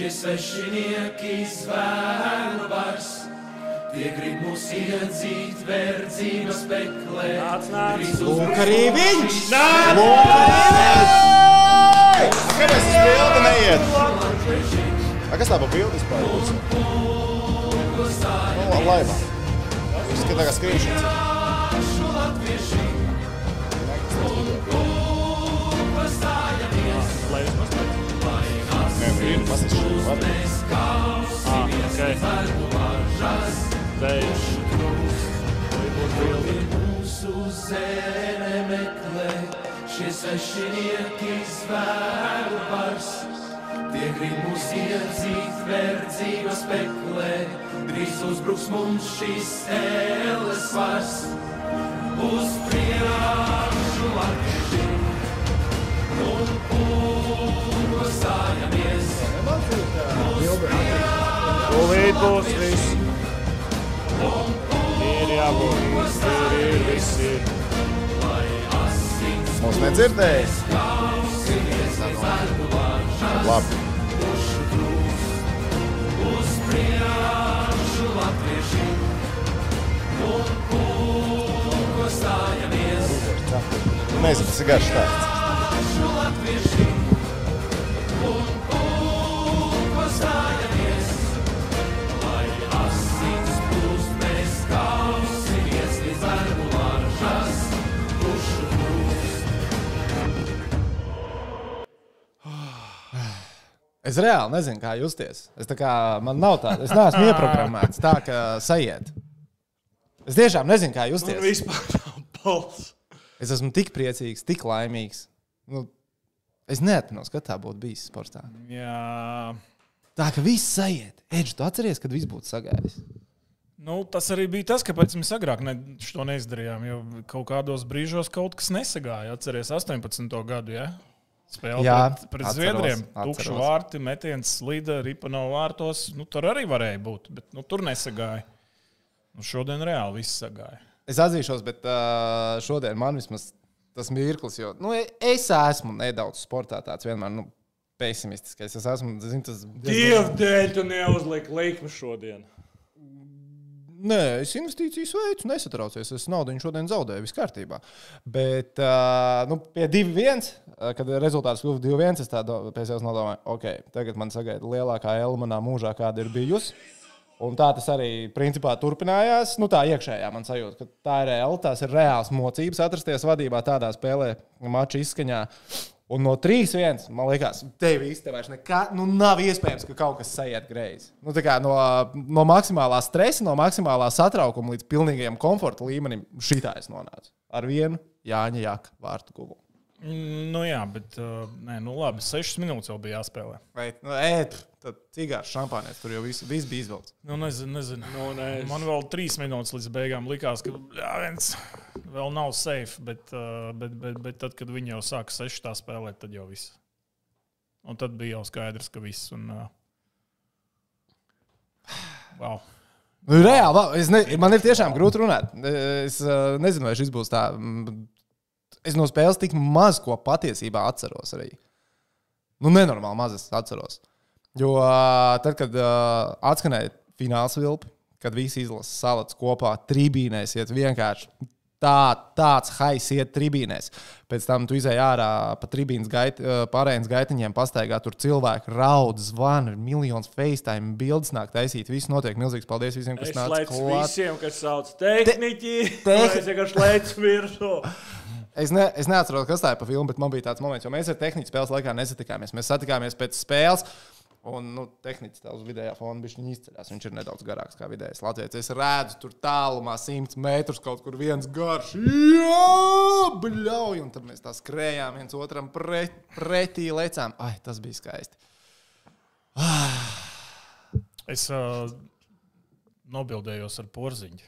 šie svešinieki zvēru vairs. Tie grib mūs iedzīt verdzības peklē. Nāc, nāc. Lūk, arī viņš! Nāc! Kāpēc tas bilde neiet? A, kas tā pa bilde vispār? Nu, laivā. Izskatās tā kā skriešana. Nu ir pasīšana. Var. Ah, ok. Beidz. Vai būs bildi? Mūsu zeme meklē, šie svešinieki zvēru vairs. Tie grib mūs iedzīt verdzības peklē, drīz uzbruks mums šīs ēles vairs. Uz priekšu latvieši un uzstājamies. Tūlīt būs viss. Ir jābūt. Ir, ir, viss ir. Mums nedzirdēja. Labi. Nezinu, tas ir garš stāsts. Es reāli nezinu, kā justies. Es tā kā man nav tāda, es neesmu ieprogrammēts tā, ka sajiet. Es tiešām nezinu, kā Man justies. vispār nav balss. Es esmu tik priecīgs, tik laimīgs. Nu, es neatceros, kad tā būtu bijis sportā. Jā. Tā ka viss sajiet. Edž, tu atceries, kad viss būtu sagājis. Nu, tas arī bija tas, kāpēc mēs agrāk ne, to neizdarījām. Jo kaut kādos brīžos kaut kas nesagāja. Atcerieties, 18. gadu. Ja? Spēle Jā, pret, pret atceros, Zviedriem. Tukšu vārti, metiens slīda, ripa no vārtos. Nu, tur arī varēja būt, bet nu, tur nesagāja. Nu, šodien reāli viss sagāja. Es atzīšos, bet uh, šodien man vismaz tas mirklis, jo nu, es esmu nedaudz sportā tāds vienmēr. Nu, Pesimistiskais. Es esmu. Zin, tas Dieva dēļ, tu neuzliki likmi šodien. Nē, es investīcijas veicu, nesatraucies. Es naudu šodien zaudēju, viss kārtībā. Bet uh, nu, pie 2-1, uh, kad rezultāts kļuva 2-1, es tādu pēc sevis nodomāju, ok, tagad man sagaida lielākā elma manā mūžā, kāda ir bijusi. Un tā tas arī principā turpinājās. Nu, tā iekšējā man sajūta, ka tā ir reāla, tās ir reāls mocības atrasties vadībā tādā spēlē, mača izskaņā. Un no 3-1, man liekas, tev īstenībā nekā, nu, nav iespējams, ka kaut kas sajiet greizi. Nu, no, no maksimālā stresa, no maksimālā satraukuma līdz pilnīgajam komforta līmenim šī tā es nonācu. Ar vienu Jāņa Jaka vārtu guvumu. Mm, Nu, jā, bet uh, nē, nu, labi. Sešas minūtes vēl bija jāspēlē. Vai nu, ēt, tad cigārs, šampānēs, tur jau viss, viss bija izvilkts. Nu, nezinu, nezinu. Nu, nē, Man vēl trīs minūtes līdz beigām likās, ka jā, viens vēl nav safe. Bet, uh, bet, bet, bet tad, kad viņi jau sāka seši tā spēlēt, tad jau viss. Un tad bija jau skaidrs, ka viss. Un, uh, wow. Nu, reāli, es ne, man ir tiešām grūti runāt. Es uh, nezinu, vai šis būs tā. mm, Es no spēles tik maz ko patiesībā atceros arī. Nu, nenormāli maz es atceros. Jo uh, tad, kad uh, atskanēja fināls vilpi, kad visi izlases salats kopā tribīnēs, iet vienkārši tā, tāds hais iet tribīnēs. Pēc tam tu izēj ārā pa tribīnas gait, uh, pārējiem gaitiņiem, pastaigā tur cilvēki raud, zvana, ir miljons FaceTime, bildes nāk taisīt. Viss notiek. Milzīgs paldies visiem, kas Es nāca klāt. visiem, kas sauc tehniķi. Te- virsū. Es, ne, es neatceros, kas tā ir pa filmu, bet man bija tāds moments, jo mēs ar tehniku spēles laikā nesatikāmies. Mēs satikāmies pēc spēles. Un nu, tehniski tā uz vidējā fona viņš izceļas. Viņš ir nedaudz garāks kā vidējais Latvijas. Es redzu, tur tālumā, simts metrus kaut kur viens garš. Jā, bļauj! Un tad mēs tā skrējām viens otram pret, pretī, lecām. Ai, tas bija skaisti. Es uh, nobildējos ar porziņu.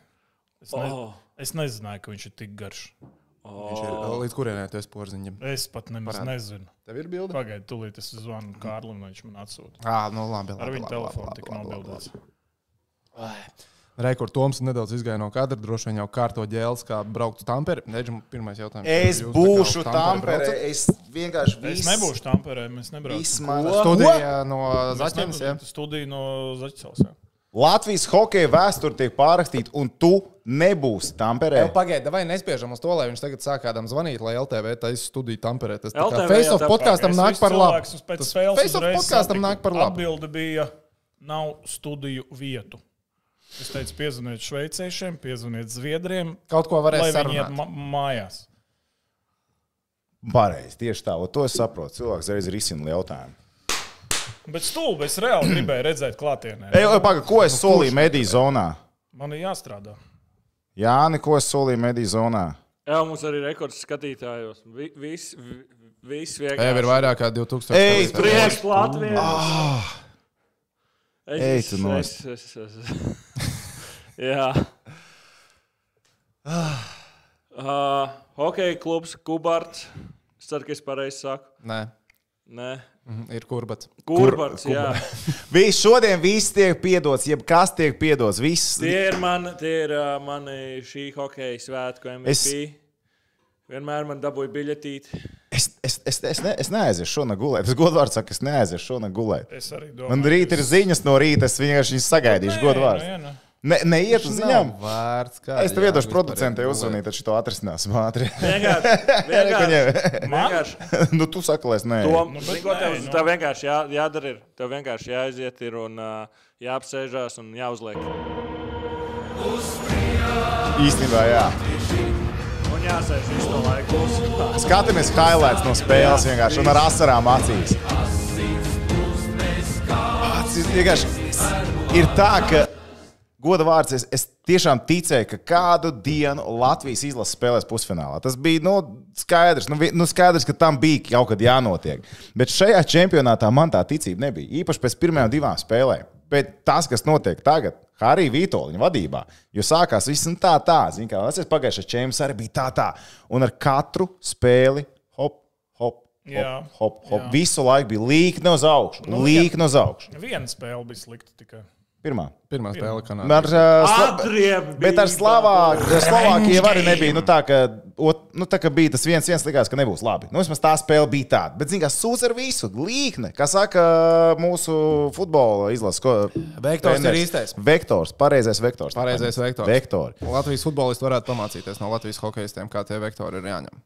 Es, ne, Oh. es nezināju, ka viņš ir tik garš. Viņš ir līdz kurienai tu esi porziņam. Es pat nemaz Parādi. nezinu. Tev ir bilde? Pagaidiet, tūlīt es zvanu Kārlim, un viņš man atsūta. Ā, nu labi. labi Ar viņu telefonu labi, nobildēts. Rekords Toms nedaudz izgāja no kadra. Droši vien jau kārto ģēles, kā braukt uz Tamperi. Neģim, pirmais jautājums. Es Jūs būšu Tamperē. Es vienkārši Es visu. nebūšu Tamperē, mēs nebraucam. Man Studija no Zaķenes. Studija no Zaķisels. jā. Latvijas hokeja vēsture tiek pārrakstīta, un tu nebūsi Tamperē. Jau pagaidi, vai nespiežam uz to, lai viņš tagad sāk kādam zvanīt, lai LTV taisa studiju Tamperē. Tas tā kā Face of podkāstam nāk par labu. Tas Face of podkāstam nāk par labu. Atbilde bija, nav studiju vietu. Es teicu, piezvaniet šveiciešiem, piezvaniet zviedriem, Kaut ko varēs lai viņi iet sarunāt. mājās. Pareizi, tieši tā. Un to es saprotu. Cilvēks reiz risina jautājumu. Bet stulbi es reāli gribēju redzēt klātienē. Ej, pagaidi, ko es solīju mediju zonā? Man ir jāstrādā. Jā, neko es solīju mediju zonā. Jā, mums arī rekords skatītājos. Vi- Viss vi- viss Jau ir vienkārši. vairāk kā 2000. Ej. Prieks Latvijas. Ej, Es, tu es, nost. es, es, es. Jā. Uh, hokeja klubs Kubarts. Es ceru, ka es pareizi saku. Nē, Nē. Mhm, ir kurbats. Kurbarts, jā. Viss šodien viss tiek piedots, jebkas tiek piedots. Viss. Tie ir, man, tie ir uh, mani šī hokeja svētku MVP. Es-. Vienmēr man dabūja biļetīti. Es, es, es, es, ne, es neaiziešu šonakt gulēt. Es godvārds saku, es neaiziešu šonakt gulēt. Es arī domāju. Man rīt ir ziņas no rīta, es vienkārši viņas sagaidīšu. Godvārds. Nē, nē, Ne, neiet uz ziņām. Vārds, kā Es tev iedošu producentei uzzvanīt, tad šo atrisināsim ātri. Vienkārši. vienkārši, nu, tu saki, lai es nē. To, Nu, bet zin, ko, tev, nu. tev vienkārši jā, jādara. Ir. Tev vienkārši jāaiziet ir un uh, jāapsēžās un jāuzliek. Īstenībā, jā. Un jāsēž visu to laiku. Skatāmies highlights no spēles vienkārši un ar asarām acīs. Tas vienkārši ir tā, ka goda vārds es, es tiešām ticēju, ka kādu dienu Latvijas izlase spēlēs pusfinālā. Tas bija nu, skaidrs, nu, nu, skaidrs, ka tam bija kaut kad jānotiek. Bet šajā čempionātā man tā ticība nebija. Īpaši pēc pirmajām divām spēlēm. Bet tas, kas notiek tagad, Harija Vitoļņa vadībā, jo sākās viss un tā, tā. Zini, kā tas pagājušais čempions arī bija tā, tā. Un ar katru spēli hop, hop. Jā, Hop, hop, hop. jā. Visu laiku bija līkni uz augšu. Nu, Līkni uz augšu. Viena spēle bija slikta tikai. Pirmā. Pirmā spēle Ar, Kanādā. uh, Slo- Atriebi Bet ar bija Slovākiju arī nebija. Nu, tā, ka, ot, nu, tā kā bija tas viens, viens likās, ka nebūs labi. Nu, vismaz tā spēle bija tāda. Bet, zināmā mērā, sūds ar visu, līkne. Kā saka mūsu futbola izlases. ko- Vektors ir treneris. īstais. Vektors, pareizais vektors. Pareizais vektors. Vektori. Latvijas futbolisti varētu pamācīties no Latvijas hokeistiem, kā tie vektori ir jāņem.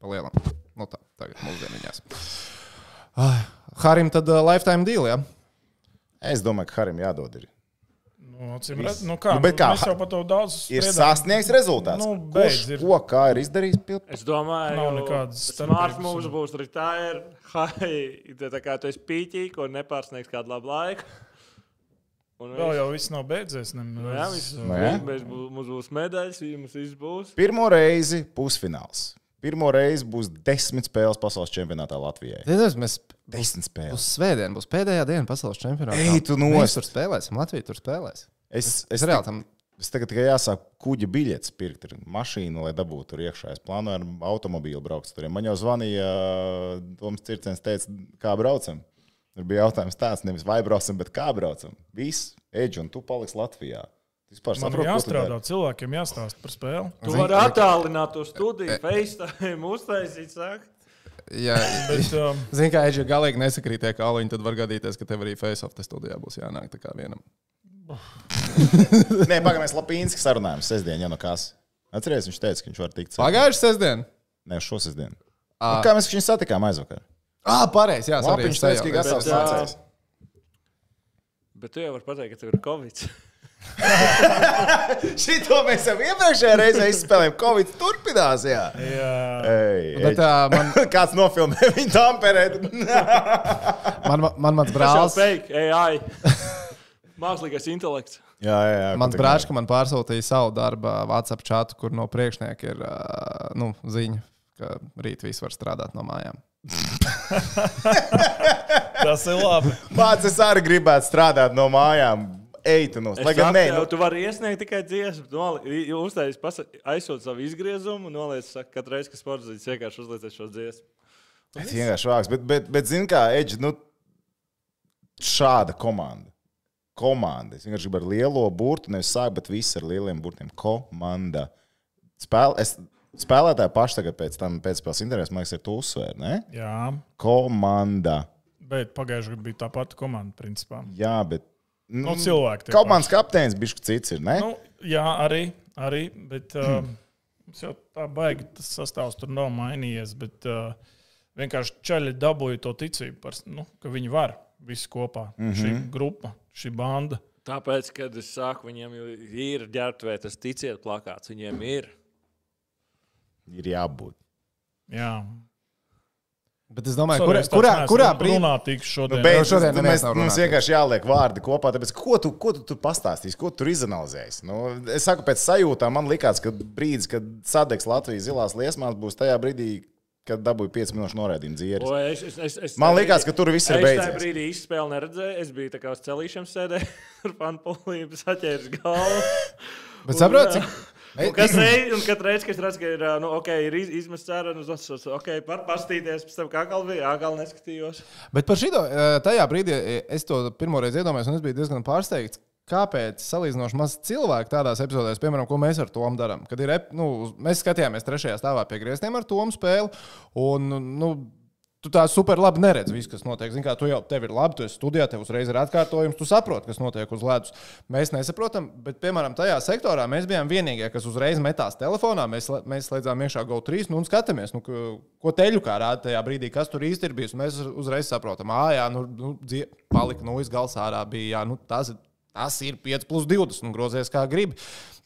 Palielam. Nu tā, tagad mūsdienās. Harim tad uh, lifetime deal, jā? Ja? Es domāju, ka Harim jādod. Ir. Nu, redz- nu, kā, Nu, bet kā, Mēs jau par to daudz Ir spriedām. sasniegts rezultāts. Nu, Kurš beidz, ir. ko kā ir izdarījis? Pilp? Es domāju, Nav ka nekādas smart moves būs retire. Hai, tā kā tu esi pīķīgi un nepārsniegs kādu labu laiku. Un Vēl viss. jau viss nav beidzies. Nu, jā, Nemaz, viss, Nu, jā. mēs, būs, mums būs medaļas, mums viss būs. Pirmo reizi pusfināls. Pirmo reizi būs desmit spēles pasaules čempionātā Latvijai. Zinies, mēs Desmit spēles. uz svētdienu būs pēdējā diena pasaules čempionātā. Ej, tu Mēs nost! tur spēlēsim, Latvija tur spēlēs. Es, Es es, reāli tam es tagad tikai jāsāk kuģa biļetes pirkt, ir mašīna, lai dabūtu tur iekšā. Es plānoju ar automobīlu braukt tur. Man jau zvanīja Toms Circens, teica, kā braucam. Tur bija jautājums tāds, nevis vai braucam, bet kā braucam. Viss, Edž, un tu paliksi Latvijā. Vispār Man ir saproti, ko tu jāstrādā, cilvēkiem jāstāsta par spēli. Tu Zini, vari ka- attālināt to studiju, FaceTime, uztaisīt, saka. Jā, Bet, um, Zini, kā Eģija galīgi nesakrīt tie kāliņi, tad var gadīties, ka tev arī face-off studijā būs jānāk tā kā vienam. Nē, pagaidām, mēs Lapīnski sarunājam sestdien, ja no kas. Atcerieties, viņš teica, ka viņš var tikt. Pagājušā sestdiena? Nē, šo sestdienu. Ā. Nu, kā mēs viņu satikām aizvakar? Ah, pareizi, jā, Lapiņš teica, ka gatavs Bet, ā, mācēs. Bet tu jau vari pateikt, ka tev ir Covid. Šito mēs jau iepriekšējā reizē izspēlējām. Covid turpinās, jā. jā, Ei, Bet uh, man, Kāds nofilmē viņu tamperē? man, man mans brālis, fake, AI. Mākslīgais intelekts. jā, jā, jā. mans brālis, man pārsūtīja savu darbu WhatsApp chatu, kur no priekšnieka ir uh, nu, ziņa, ka rīt viss var strādāt no mājām. tas ir labi. Mācis, arī gribētu strādāt no mājām. Eit, no Lai gan nē, nu, tu vari iesniegt tikai dziesmu. noli- Uztaisīt, aizsūt savu izgriezumu, noliec, saka, katru reizi, kad sports zīmes vienkārši uzliec šo dziesmu. tas vienkārši vāks. Bet, bet, bet zini, kā Edži, nu, šāda komanda. komanda. Es vienkārši gribu ar lielo burtu, nevis sākt, bet viss ar lieliem burtiem. Komanda. Spēl, es, spēlētāji paši tagad pēc tam pēcspēles intervijas, man liekas, ir to uzsvērt. Ne? Jā, Komanda. bet pagājušajā gadā bija tā pati komanda, principā. Jā, bet. Nu, cilvēki. tie Komandas kapteinis bija cits, ir, ne? Nu, jā, arī, arī bet uh, mums jau tā baigi tas sastāvs tur nav mainījies. Bet uh, vienkārši čaļi dabūja to ticību, par, nu, ka viņi var visi kopā. Mm -hmm. Šī grupa, šī banda. Tāpēc, kad es saku, viņiem ir ģērbtuvē, tas ticiet plakāts, viņiem ir. Ir jābūt. Jā, Bet es domāju, Sorry, kurā, kurā, kurā brīdī. runātīgs Nu, šodien. beidz, šodien nu, mēs, mums vienkārši jāliek vārdi kopā. Tāpēc, ko, tu, ko tu tur pastāstīsi, ko tu tur izanalizēsi? Nu, es saku, pēc sajūtām man likās, ka brīdis, kad sadegs Latvijas zilās liesmās, būs tajā brīdī, kad dabūja 5 minūšu norādījumu dzīves. O, Es, es, es, es Man brīdī- ka tur viss ir Es tajā beidzies. brīdī izspēli neredzēju. Es biju tā kā uz celīšiem sēdējis ar fanpolību, saķēris galvu. Bet saproti, cik. Un katru reizi, kad es redzu, ka ir, nu, okay, ir iz, izmests ārā, nu, tas ir ok, var pastīties, pēc tam kā kalvi bija, āgal neskatījos. Bet par šito tajā brīdī es to pirmo reizi iedomājos, un es biju diezgan pārsteigts. Kāpēc salīdzinoši maz cilvēku tādās epizodēs, piemēram, ko mēs ar Tomu darām? Kad ir, nu, mēs skatījāmies trešajā stāvā pie grieztiem ar Tomu spēli, un nu, tu tā super labi neredzi visu, kas notiek. Zini, kā tu jau tev ir labi, tu esi studijā, tev uzreiz ir atkārtojums, tu saproti, kas notiek uz ledus. Mēs nesaprotam, bet, piemēram, tajā sektorā mēs bijām vienīgie, kas uzreiz metās telefonā. Mēs, mēs slēdzām iekšā GO3 nu, un skatāmies, nu, ko- teļu kā rāda tajā brīdī, kas tur īsti ir bijis. Mēs uzreiz saprotam, ah, jā, nu, nu dzie- palika no izgals ārā. Bija, jā, nu, tas, tas ir 5 plus 20, un grozies kā gribi.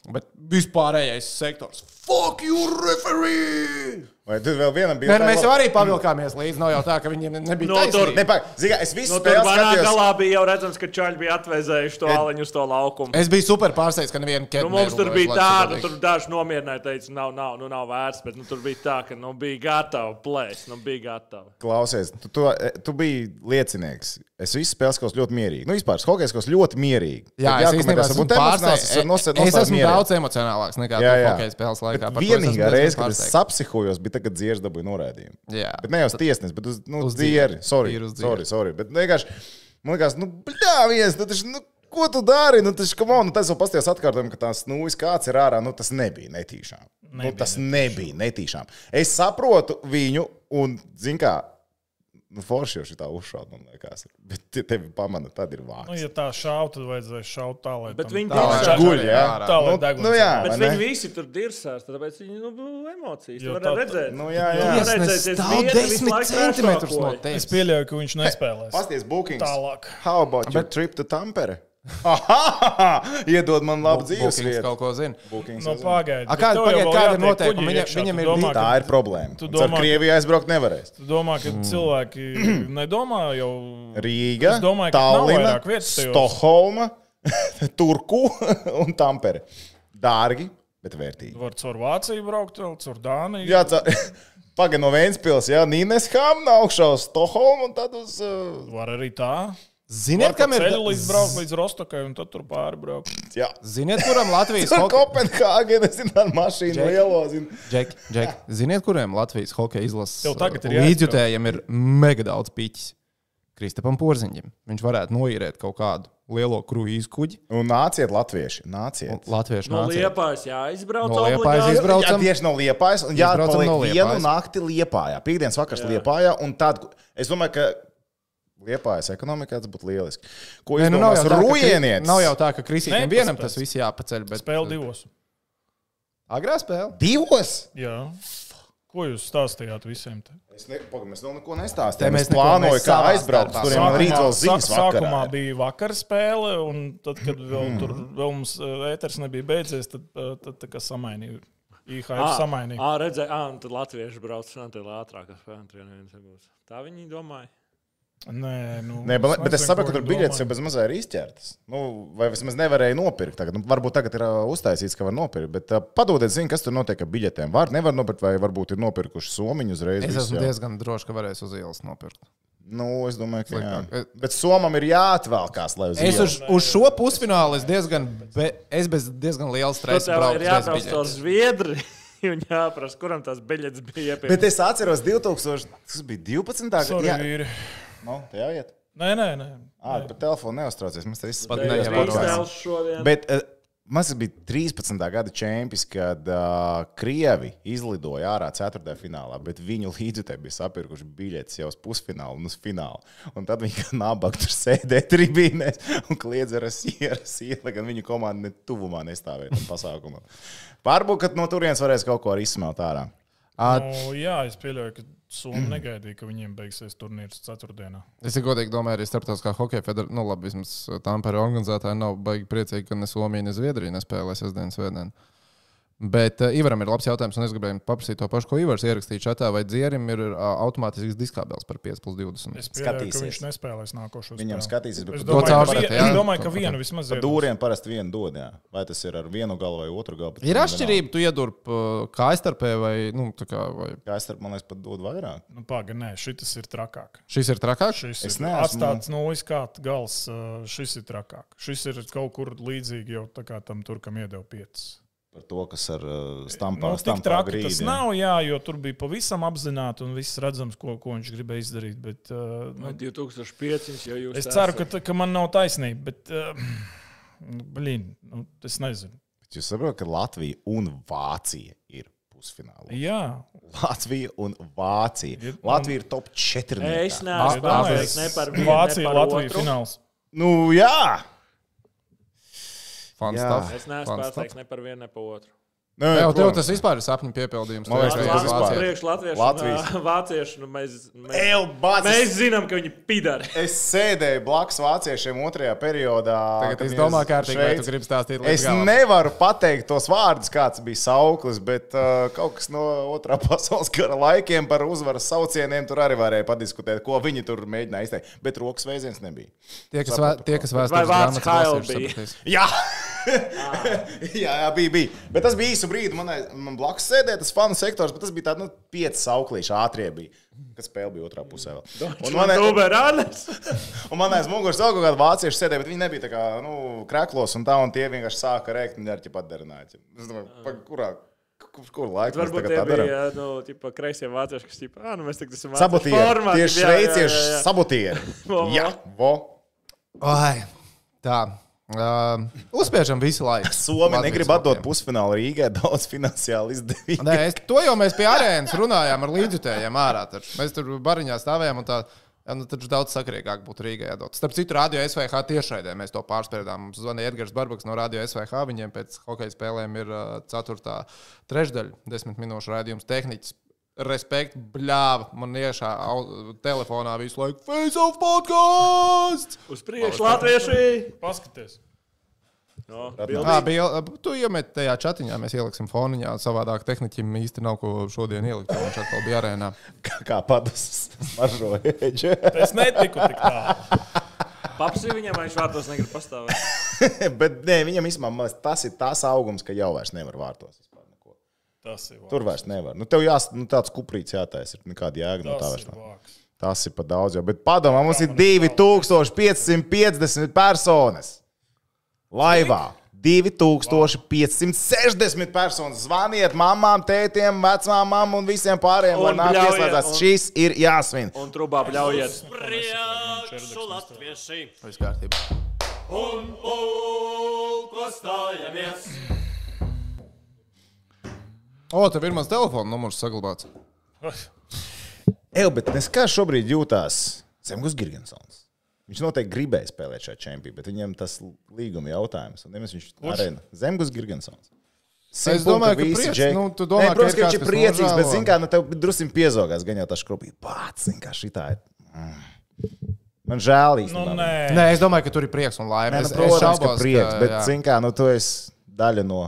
Bet vispārējais sektors. Fuck you, referee! Vai tur vēl vienam bija? Nē, nu, mēs jau arī pavilkāmies līdzi. Nav jau tā, ka viņiem nebija No, tur- taisnība. Zini, es visu Nu, tur manā skatījos. galā bija jau redzams, ka čaļi bija atvēzējuši to āleņu uz to laukumu. Es biju super pārsteigts, ka neviena Nu, ķēde mums tur bija tāda, tur daži nomierināja, teica, nav, nav, nu, nav vērts, bet nu, tur bija tā, ka nu, bija gatava plēst, nu, bija gatava. Klausies, tu, tu, tu biji liecinieks. Es visu spēli skatos ļoti mierīgi. Nu, vispār, hockey skatos ļoti mierīgi. Jā, Tad es īstenībā esmu pārsteigts. es Es nostāju esmu mierīgi. daudz emocionālāks nekā Jā, jā. hokeja spēles laikā. Es Vienīgā reize, kad es sapsihojos, bija tagad, kad dzieras dabūja norādījumu. Jā. Bet ne jau uz tiesnesi, bet uz, nu, Uz dzieri. Sorry, uz dzieri. sorry, sorry. Bet vienkārši, man liekas, nu, bļā, viens, nu, taču, nu, ko tu dari? Nu, tas, on, nu, tas jau pasties atkārtojumi, ka tās nūjas kāds ir ārā. Nu, tas nebija netīšām. Nu, Nebija tas nebija netīšām. Es saprotu viņu un, zin kā, nu, forši jau šī tā uzšauta, man liekas. Bet te- tevi pamana, tad ir Nu, vārds. ja tā šauta, tad vajadzēja šaut tā, lai Bet tam- viņi Tā, tiešām- Guļ, jā. Tā, lai Nu, deguns nu, jā, ir. Bet ne? viņi visi tur dirsās, tāpēc viņi nu, bija emocijas. Jo tā- var redzēt. Nu, jā, jā. Tiesnesis redzēt, es stāv vienu visu 10 laiku centimetrus no tevis. Es pieļauju, ka viņš nespēlēs. Pasties, bookings. Tālāk. How about your trip to Tampere? Aha! Iedod man labu dzīves vietu. kaut ko zina. No pagaidi. Kāda- vēl kāda ir noteikuma? Viņa- viņam ir domā, Tā ir problēma. Tu Ar domā, ka- Krieviju aizbraukt nevarēs. Tu domā, ka Mm. cilvēki nedomā jau. Rīga, domāju, Tallina. Stokholma, Turku un Tampere. Dārgi, bet vērtīgi. Var caur Vāciju braukt, vēl caur Dāniju. Jā, pagaidi no Vēncpils, jā, Nīneshamna, augšā uz Stokholmu un tad uz. Uh, Var arī tā. Ziniet, kam ir ceļu līdz braukt līdz Rostokai un tad tur pāri braukt. jā. Ziniet, kuram Latvijas hokeja Kopenhāgena, zinu, ar mašīnu Džeki. lielo, zinu. Džek, Džek, ziniet, kuriem Latvijas hokeja izlases Tev tagad ir jāizbrauc. līdzjutējiem ir mega daudz piķis? Kristapam Porziņam. Viņš varētu noīrēt kaut kādu lielo kruīzu kuģi. Un nāciet, latvieši, nāciet. Latviešu No liepājas jāizbrauc. No Liepājas obligāti. izbrauc. Jā, tieši no Liepājas. Un jā, Izbraucam paliek no vienu Liepājas. nakti Liepājā. Piektdienas vakars Liepājā. Un tad, es domāju, ka Liepājas ekonomikā tas būtu lieliski. Ko jūs nu, nav, domājat? jau tā, ka, Rujienietis. Kri- nav jau tā, ka Kristīnam vienam tas viss jāpaceļ. Bet... Spēle divos. Agrā spēle. Divos? Jā. Ko jūs stāstījāt visiem? Te? Es mēs vēl neko nestāstījām. mēs Es neko- plānoju, mēs kā aizbraukt. Tur jau rīt vēl sā- Sākumā bija vakar spēle, un tad, kad vēl, tur, vēl mums ā, ēters nebija beidzies, tad, ā, tad tā kā samainīja. IHF samainīja. ā, redzēju, un tad latvieši brauc un tad ātrāk, kas pēc Tā viņi domāja. Nē, nu, Nē, bet, bet es saprotu, ka tur biļetes jau domāja. bez mazā ir izķertas. Nu, vai vismaz nevarēja nopirkt. Tagad. Nu, varbūt tagad ir uztaisīts, ka var nopirkt. Bet uh, padodiet, zinu, kas tur notiek ar biļetēm. Var, nevar nopirkt, vai varbūt ir nopirkuši somiņu uzreiz. Es esmu jau. diezgan drošs, ka varēs uz ielas nopirkt. Nu, es domāju, ka jā. Bet somam ir jāatvelkās, lai uz Es uz, uz šo pusfinālu es diezgan, be, es bez diezgan liela Tur stresa braucu ir bez jābrauc to biļetes. zviedri. Un jāprasa, kuram tās biļetes bija Bet es atceros 2000, tas bija 12. Sorry, Jā, vīri. Nu, tā jāiet. Nē, nē, nē. Ā, par telefonu neuztraucies. Mēs te visi Pat šodien. Bet uh, mums bija 13. gada čempions, kad uh, Krievi izlidoja ārā 4. finālā, bet viņu līdzekļi bija sapirkuši biļetes jau uz pusfinālu un uz finālu. Un tad viņi kā nabaga tur sēdēja tribīnēs un kliedza ar sieru, lai gan viņu komanda ne tuvumā nestāvēja tam pasākumam. Varbūt, ka no turienes varēs kaut ko arī izsmelt ārā. Nu, jā, es pieļauju, ka Somija negaidīja, ka viņiem beigsies turnīrs ceturtdienā. Es godīgi domāju, arī starptautiskā hokeja federācija, nu, labi, vismaz Tampere organizētāji nav baigi priecīgi, ka ne Somija, ne Zviedrija nespēlē sestdienas svētdienu. Bet uh, Ivaram ir labs jautājums, un es gribēju paprasīt to pašu, ko Ivars ierakstīja čatā, vai dzierim ir uh, automātisks diskābels par 5 plus 20. Es pieļauju, ka viņš nespēlēs nākošo Viņam skatīsies, bet Es domāju, To ka, vien, jā? es domāju, ka vienu vismaz iedos. dūriem parasti vienu dod. Jā. Vai tas ir ar vienu galu vai otru galu? bet Ir atšķirība, tu iedurp uh, kājstarpē vai, nu, tā kā, vai Kā es starp, man liekas, pat dod vairāk. Nu, Pagaidām, nē, šis ir trakāk. šis ir trakāks. Šis Es ir neesmu- atstāts no izkāpta gals. Šis ir trakāk. Šis ir kaut kur līdzīgi jau tā kā tam tur, kam iedeva piecas. Par to, kas ar uh, stampā, Nu, tik stampā traki grīdi. tas nav, jā, jo tur bija pavisam apzināti un viss redzams, ko, ko viņš gribēja izdarīt. Bet, uh, nu, 2005. jau jūs es ceru, ka, ta- ka man nav taisnība. Bet, uh, blin, nu, es nezinu. Bet Jūs saprotat, ka Latvija un Vācija ir pusfinālā. Jā, Latvija un Vācija. Ir- Latvija ir top 4. Es neesmu ne par vienu. Vācija, ne par Latvija otru. fināls. Nu, jā! Fun stuff. Es neesmu pārsteigts ne par vienu, ne par otru. Nē, Jā, tev tas vispār ir sapņu piepildījums. Man liekas, tas ir Vācija. Priekš Latviešu, Latvijas. Vāciešu, nu mēs, mēs, Ew, bācis. mēs zinām, ka viņi pidari. Es sēdēju blakus vāciešiem otrajā periodā. Tagad es domāju, vai tu Šveici- gribi stāstīt Es galam. nevaru pateikt tos vārdus, kāds bija sauklis, bet uh, kaut kas no otrā pasaules kara laikiem par uzvaras saucieniem tur arī varēja padiskutēt, ko viņi tur mēģināja izteikt. Bet rokas veiziens nebija. Tie, kas, Sapratu, tie, kas vārds grāmatas bija? Jā! jā, jā, bija, bija. Bet tas bija īsu brīdi. Man, man blakus sēdēja tas fanu sektors, bet tas bija tāds nu, pieci sauklīši ātrie bija. Kad spēle bija otrā pusē. Vēl. Un man, aiz muguras vēl kaut kāda vācieša sēdēja, bet viņi nebija tā kā nu, kreklos un tā, un tie vienkārši sāka rēkt un ar ķipat darināja. Es domāju, kurā, kur, kur laikā mēs Varbūt tā bija nu, tipa, kreisie vācieši, kas teica, ah, nu mēs tagad esam Sabotieri, formā, tieši jā, jā, jā, šveicieši jā. sabotieri. Jā, vo. Ai, tā. Uh, uzspiežam visu laiku. Somi Latvijas negrib atdot pusfinālu Rīgai daudz finansiāli izdevīgi. Nē, es, to jau mēs pie arēnas runājām ar līdzjutējiem ārā. Taču. Mēs tur bariņā stāvējām un tā. Jā, nu, taču daudz sakrīgāk būtu Rīgā jādod. Starp citu, Radio SVH tiešraidē mēs to pārspērdām. Mums zvanīja Edgars Barbaks no Radio SVH. Viņiem pēc hokeja spēlēm ir uh, ceturtā trešdaļa, desmit minūšu raidījums tehniķis. Respekt, bļāva. Man iešā telefonā visu laiku Face of podkāsts! Uz priekšu latvieši. Paskaties. No, Jā, bija. Tu iemet tajā chatiņā, mēs ieliksim foniņā. Savādāk tehniķim īsti nav ko šodien ielikt. Viņš atkal bija arēnā. Kā, kā padus smaržoja. Es netiku tik tālu. Papsi viņam, vai viņš vārtos negrib pastāvēt. Bet nē, viņam īstenībā tas ir tas augums, ka jau vairs nevar vārtos. Tas ir vāks. Tur vairs nevar. Nu, tev jās, nu, tāds kuprīts jātaisa. Ir nekāda jēga no tā Tas vairs. ir vāks. Tas ir pat daudz jau. Bet padomā, mums ir man ir 2550 personas. Laivā. 2560 personas. Zvaniet mamām, tētiem, vecmāmām un visiem pārējiem, lai Un nāk un- Šis ir jāsvin. Un trubā bļaujiet. Priekšu latvieši Viss kārtībā. un pulko stājamies. O, tev ir mans telefona numurs saglabāts. Eju, bet es kā šobrīd jūtās Zemgus Girgensons. Viņš noteikti gribēja spēlēt šajā čempionā, bet viņam tas līguma jautājums. Un nemaz viņš arēna Zemgus Girgensons. Es domāju, ka prieks, nu, tu domā, Nē, protams, ka ir ka viņš ir priecīgs, bet, nožēlo? zini, kā, nu, tev drusku piezogās, gan jau tā skrupīja. Pats, zini, kā šitā ir. Mm. Man žēl Nu, īstenībā. nē, Nē, es domāju, ka tur ir prieks un laime. Nē, Es- nu, es protams, ka šaubos, prieks, bet, jā. zini, kā, nu, tu esi daļa no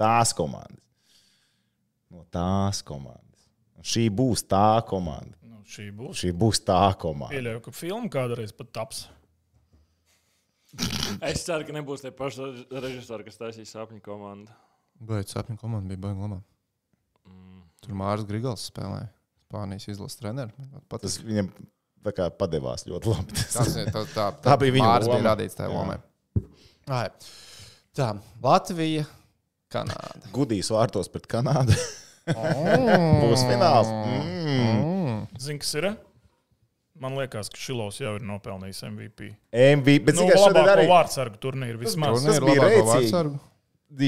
tās komandas. No tās komandas. Un šī būs tā komanda. nu, šī būs. Šī būs tā komanda. Pieļauju, ka filma kādreiz pat taps. Es ceru, ka nebūs tie paši režisori, kas taisīs sapņu komandu. Bet sapņu komanda bija baigta laba. Tur Mārcis Grigals spēlēja. Spānijas izlases treneris. Tas viņam tā kā padevās ļoti labi. Tas, ir- tā, tā, Tā bija viņa Mārcis bija radīts tajā lomā. Ai. Tā, Latvija, Kanāda. Gudīs vārtos pret Kanādu. Būs fināls. Mm. Zini, kas ir? Man liekas, ka Šilovs jau ir nopelnījis MVP. MVP. Bet, Nu, šodien labāko arī vārdsargu turnīru vismaz. Tas Turnīru bija vārdsargu.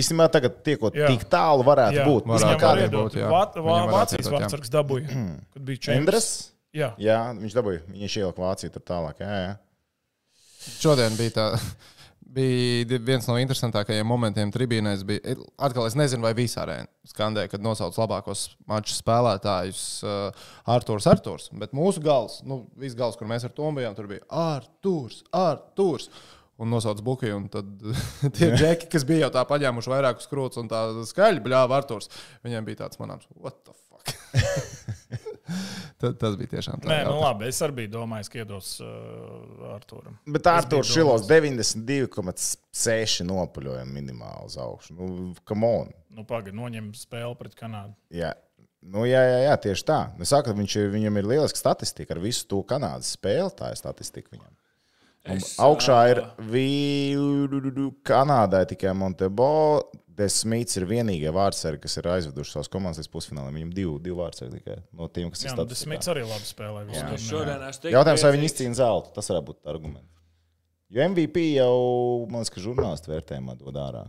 īstenībā tagad tiekot Jā. tik tālu varētu Jā, būt. Varētu kādiem būt, jā. Vā- Viņam Vā- Vācijas vārdsargs dabūja, kad bija čempions. Endres? Jā, Jā, viņš dabūja. Viņš ielika Vāciju tur tālāk. Jā, jā. Šodien bija tā. Bija viens no interesantākajiem momentiem tribīnēs. Bija, atkal es nezinu, vai visā arēnā skandēja, kad nosauc labākos maču spēlētājus uh, Arthurs, Arthurs. Bet mūsu gals, nu, viss gals, kur mēs ar to bijām, tur bija Arthurs, Arthurs. Un nosauc buļbuļs, un tad tie džeki, kas bija jau tā paņēmuši vairākus krūtis un tā skaļi bļāva Arthurs, viņiem bija tāds manāms, what the fuck. tas bija tiešām tā. Nē, nu jautājums. labi. Es arī domājis, ka iedos uh, Arturam. Bet Arthurs Šilovs 92,6 nopaļojumi minimāli uz augšu. Nu, come on. Nu, pagaidi, noņem spēli pret Kanādu. Jā. Nu, jā, jā, jā, tieši tā. Es saku, viņš, ir- viņam ir lieliska statistika ar visu to Kanādas spēli. Tā ir statistika viņam. Un Es, augšā ir ā, vi... Kanādai tikai Montebo. Desmīts ir vienīgie vārdsargi, kas ir aizveduši savus komandas līdz pusfinālam. Viņam divi, divi vārdsargi tikai no tiem, kas ir nu, statistikā. Desmits arī labi spēlē. Jautājums, vai viņi izcīna zeltu? Tas varētu būt arguments. Jo MVP jau, man liekas, ka žurnālistu vērtējumā dod ārā,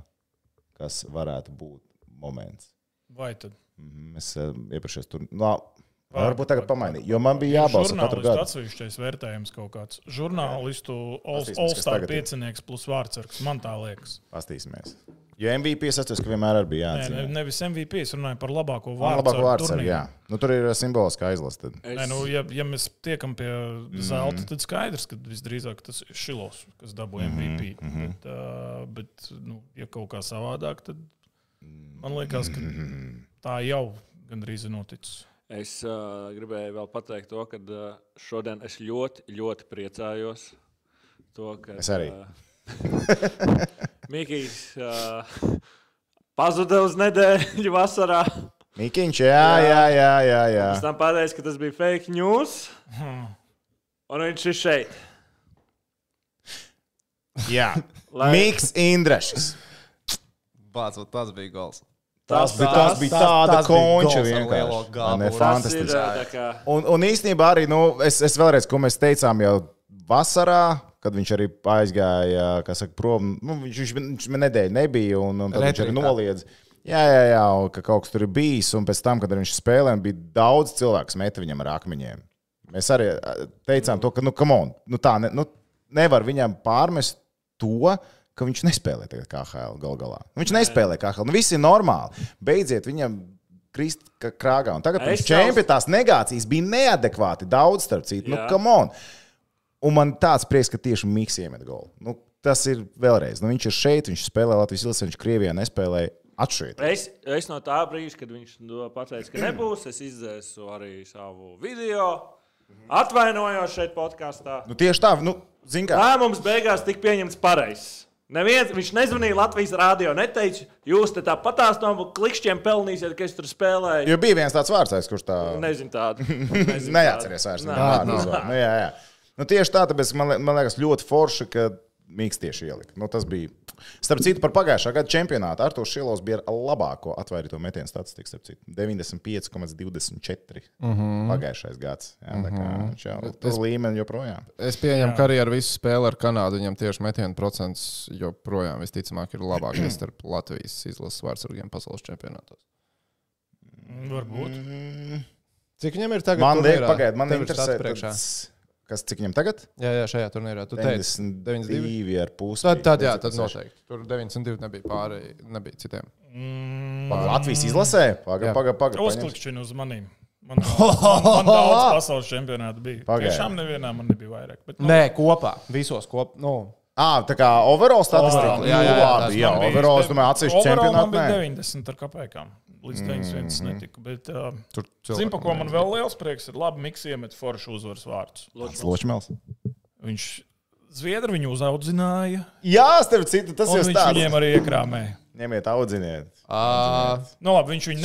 kas varētu būt moments. Vai tad? Mhm, Es uh, iepriekšējos tur. Nu, Var, varbūt tagad pamainīt, jo man bija jābalso katru Žurnālistu gadu. atsevišķais vērtējums kaut kāds. Žurnālistu All-Star ir. piecinieks plus vārdsargs. Man tā liekas. Pastīsimies. Jo MVP es atceros, ka vienmēr arī bija Nē, ne, jāatzīmē. nevis MVP, es runāju par labāko Man labāk vārdsargu. vārds ir, jā. Nu, tur ir simboliska aizlase. tad. es- Nē, nu, ja, ja mēs tiekam pie Mhm. zelta, tad skaidrs, ka visdrīzāk tas ir Šilovs, kas dabūja Mhm, MVP. Bet, uh, bet nu, ja kaut kā savādāk, tad man liekas, ka Mhm. tā jau gandrīz ir noticis. Es uh, gribēju vēl pateikt to, ka uh, šodien es ļoti, ļoti priecājos. To, ka, Es arī. Uh, Mikls uh, pazuda uz nedēļu vasarā. Mikiņš, jā, jā, jā, jā. jā. Pēc tam pateica, ka tas bija fake news. Un viņš ir šeit. jā. Lai- Miks Indrašs. Bācot, tas bija gals. Tas, Tas- bija, tas tas- bija gols ar lielo vienkārši. tā kā. Un, un īstenībā arī, nu, es, es vēlreiz, ko mēs teicām jau vasarā, kad viņš arī aizgāja, kā saka, prom. Nu, viņš, viņš, viņš nedēļu nebija, un, un tad viņš arī noliedz. Jā, jā, jā, un ka kaut kas tur ir bijis, un pēc tam, kad viņš spēlēja, bija daudz cilvēku, kas meta viņam ar akmeņiem. Mēs arī teicām to, ka, nu, come on, nu, tā ne, nu, nevar viņam pārmest to, ka viņš nespēlē tagad KHL gal galā. Nu, viņš nespēlē KHL. Nu, viss ir normāli. Beidziet viņam krist krāgā. Un tagad Es viņš čempions tās negācijas bija neadekvāti daudz, starp citu. Nu, come on. Un man tāds prieks, ka tieši Mikls iemet golu. Nu, tas ir vēlreiz. Nu, viņš ir šeit, viņš spēlē Latvijas Ilse, viņš Krievijā nespēlēja atšķirīgi. Es, es no tā brīža, kad viņš to pateica, ka nebūs, es izdzēsu arī savu video. Atvainojos šeit, podkāstā. Nu, tieši tā, nu, zin kā. Lēmums beigās tika pieņemts pareizs. Neviens, viņš nezvanīja Latvijas rādio, neteica, jūs te tāpatās no klikšķiem pelnīsiet, ka es tur spēlēju. Jo bija viens tāds vārds, kurš tā Nezinu tādu. Nezinu neatceries vairs. Nē. viņa vārdu uzvārdu. Nu, jā, jā. Nu, tieši tā, tāpēc man, man liekas ļoti forši, ka Mikls tieši ielika. Nu, tas bija. Starp citu, par pagājušā gada čempionātu Artošs Šilovs bija ar labāko atvairīto metienu statistiku. starp citu. 95,24. Mm -hmm. Pagājušais gads. Jā, tā kā viņš jau tur līmeni joprojām. Es pieņemu, ka arī ar visu spēli ar Kanādu viņam tieši metienu procents joprojām visticamāk ir labākais starp Latvijas izlases vārdsargiem pasaules čempionātos. Varbūt. Cik viņam ir tagad? Man liekas, turnīrā? pagaidi, man interesē, tas, kas cik viņam tagad? Jā, jā, šajā turnīrā. Tu teici, 92. 92 ar pusi. Tad, tad, jā, tad noteikti. Tur 92 nebija pāri, nebija citiem. Mm, Latvijas izlasē? Pagaidi, Jā. pagaidi. Paga, Uzklikšķini uz maniem. Man, man, man daudz pasaules čempionātu bija. Pagaidi. Tiešām nevienā man nebija vairāk. Bet, nu, Nē, kopā. Visos kopā. Nu, Ah, tā kā overall statistika. Overall, jā, jā, jā, labi, tas jā, bija- overall, es domāju, atsevišķi overall čempionāti. Man bija nē. 90 ar kāpēkām. Līdz 91 mm. netika. Bet, uh, tur Zinu, par ko man vēl liels prieks ir. Labi, Miks iemet foršu uzvaras vārdus. Ločmēls. Viņš Zviedri viņu uzaudzināja, Jā, starp citu, tas viņš tāds. viņiem arī iekrāmēja. Ņemiet, audziniet. Uh, Nu, labi, viņš viņu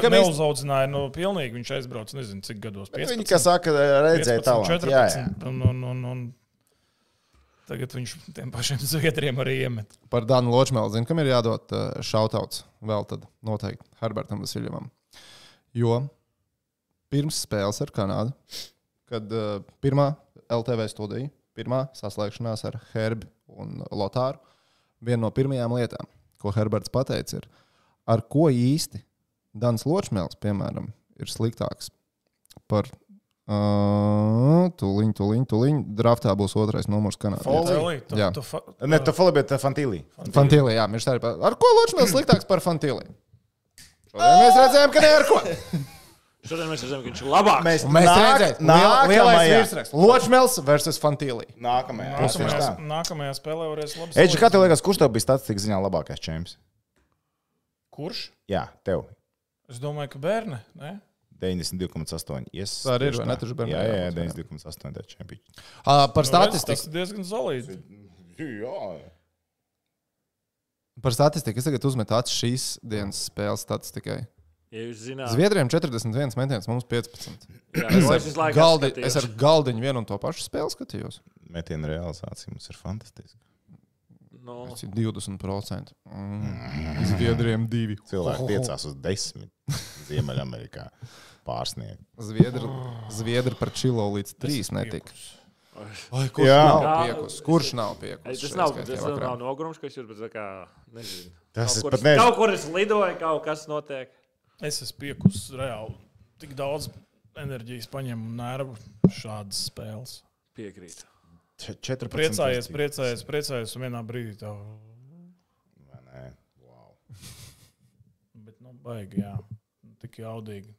ka mēs- Neuzaudzināja, nu, pilnīgi viņš aizbrauca, nezinu, cik gados. Bet 15, Viņi, kā saka, redzēja 15, talantu. Jā, jā. 14. Un, un, un, un tagad viņš tiem pašiem Zviedriem arī iemet. par Dānu Ločmēlu zinu, kam ir jādod šautauts vēl tad noteikti Herbertam Vasiljevam. Jo pirms spēles ar Kanādu kad uh, pirmā LTV studija, pirmā saslēgšanās ar Herbu un Lotāru, viena no pirmajām lietām, ko Herberts pateica, ir, ar ko īsti Dans Ločmēls, piemēram, ir sliktāks par. Uh, tūliņ, tūliņ, tūliņ. Draftā būs otrais numurs kanādā. Foley, tu- Jā. tu fa- Ne, tu fali, bet Fantīlī. Fantīlī, jā, viņš tā ir. pa- Ar ko Ločmēls sliktāks par Fantīlī? Šodien mēs redzējām, ka ne ar ko. Šodien mēs redzam, ka viņš ir labāks. Mēs, mēs nāk- redzējām, lielais nākamajā, virsraksts. Ločmēls versus Fantīlī. nākamajā, Nākamajā, nākamajā spēlē varēs labi Eģi, kā tev liekas, kurš tev bija statistikas ziņā labākais čempions? Kurš? Jā, tev. Es domāju, ka bērni. Ne? 92,8. Yes, Tā arī ir, tieši vai ne? Taču bērniem Jā, jā, jā jābūt, jā. 92,8. tā ir čempions. Uh, par Nu, statistiku. Tas ir diezgan solīds. Jā, Par statistiku. Es tagad uzmetu acis šīs dienas spēles statistikai. Ja jūs zināt, Zviedriem 41 metiens, mums 15. jā, Es galdi, es ar galdiņu vienu un to pašu spēli skatījos. metiena realizācija mums ir fantastiska. Nu, Tas ir 20%. Mm. Zviedriem divi. Cilvēki piecās uz desmit Ziemeļamerikā pārsniegt. Zviedri, Zviedri par čilo līdz 3 netika. Ai, kurš Jā. nav piekus? Kurš nav piekus? Tas nav, tas nav nogurums, kas ir, bet tā kā, nezinu. Tas Kaut kur pat es- nezinu. Kaut kur es lidoju, kaut kas notiek. Es esmu piekus reāli. Tik daudz enerģijas paņem un nervu šādas spēles. Piekrīt. Č- 14. Priecājies, priecājies, priecājies un vienā brīdī tā. Vai ne? Wow. Bet, nu, baigi, jā. Tik jaudīgi.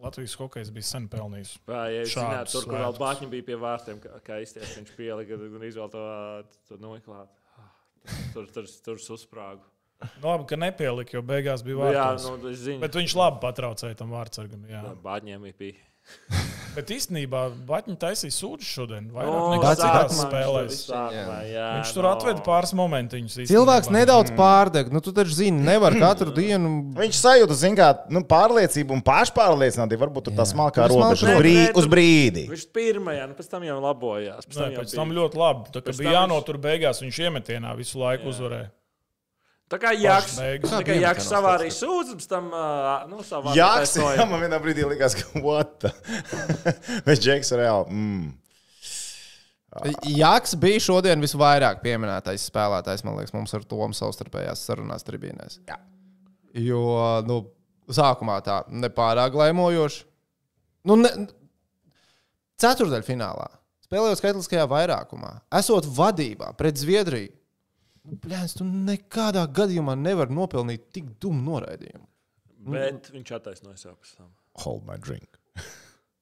Latvijas hokejs bija sen pelnījis. Vai, ja zināt, tur, kur vēl bāķi bija pie vārtiem, kā, kā izties, viņš pielika un izvēl to, to noklāt. Tur, tur, tur uzsprāgu. Nu, labi, ka nepielika, jo beigās bija Nu, jā, vārds. nu, es zinu. Bet viņš labi patraucēja tam vārdsargam. Jā. Bāķiem ir bija. Bet īstenībā Baņķis taisīja sūdzu šodien. Vairāk nekā citās spēlēs. Viņš tur atveda pāris momentiņus. īstenībā. Cilvēks nedaudz pārdeg. Nu, tu taču zini, nevar katru dienu. Viņš sajūta, zin, kā nu, pārliecību un pašpārliecinātību. Varbūt tur tā smalkā robeža brī, uz brīdi. Viņš pirmajā, nu, pēc tam jau labojās. Pēc Nē, tam, jau pēc tam ļoti labi. Tā bija jānotur beigās, viņš iemetienā visu laiku uzvarēja. Tā kā Jānis savā arī sūdz, pēc tam, nu, savā Jā, taisnoja. jā, man vienā brīdī likās, ka what? Bet Džeks reāli. Mm. Jaks bija šodien visvairāk pieminētais spēlētājs, man liekas, mums ar Tomu savstarpējās sarunās tribīnēs. Jā. Jo, nu, sākumā tā nepārāk laimojoši. Nu, ne, ceturdaļfinālā, spēlējot skaitliskajā vairākumā, esot vadībā pret Zviedriju. Nu, Plēns, tu nekādā gadījumā nevari nopelnīt tik dumu noraidījumu. Bet viņš attaisnoja sev pēc tam. Hold my drink.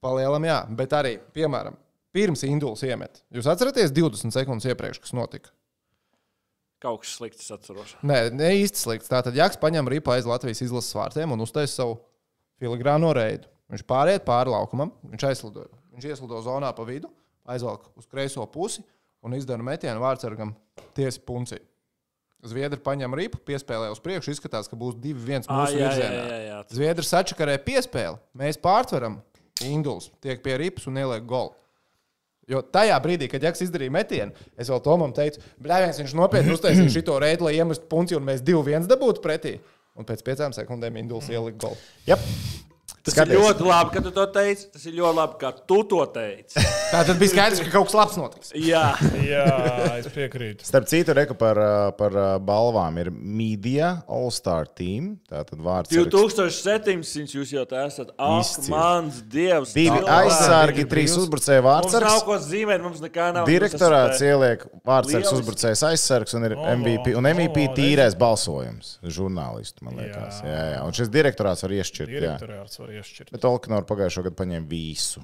Palielam, jā, bet arī, piemēram, pirms Induls iemet. Jūs atceraties 20 sekundes iepriekš, kas notika? Kaut kas slikts, es atceros. Nē, ne īsti slikts. Tātad Jaks paņem ripu aiz Latvijas izlases vārtiem un uztaisa savu filigrāno reidu. Viņš pāriet pāri laukumam, viņš aizlidoja. Viņš ieslido zonā pa vidu, aizvelk uz kreiso pusi un izdara metienu vārdsargam tiesi puncī. Zviedri paņem ripu, piespēlē uz priekšu. Izskatās, ka būs 2-1 Ā, mūsu jā, jā, virzienā. jā, jā. Zviedri sačakarē piespēli. Mēs pārtveram. Induls tiek pie ripas un ieliek golu. Jo tajā brīdī, kad Jaks izdarīja metienu, es vēl Tomam teicu, blēviens, viņš nopietni uztaisīja šo reidu, lai iemestu punci un mēs 2-1 dabūtu pretī. Un pēc piecām sekundēm Induls ielika golu. Yep. Tas Skaties. ir ļoti labi, ka tu to teici. Tas ir ļoti labi, ka tu to teici. Tā tad bija skaidrs, ka kaut kas labs notiks. Jā, Jā, es piekrītu. Starp citu, reku par, par balvām ir Media All-Star Team. Tā tad vārds. 2700 jūs jau tā esat. Izcili. mans dievs! Divi aizsargi, trīs uzbrucēji Mums nav vārdsargs. ko zīmēt, mums nekā nav. Direktorāts ieliek vārdsargs, uzbrucējs, aizsargs un ir MVP. Un MVP tīrais balsojums. Žurnālisti, man liekas. Jā, jā. Un šis direktorāts var iešķirt. Jā. Direktorāts var iešķirt. Bet Olkinoru pagājušo gadu paņēma visu.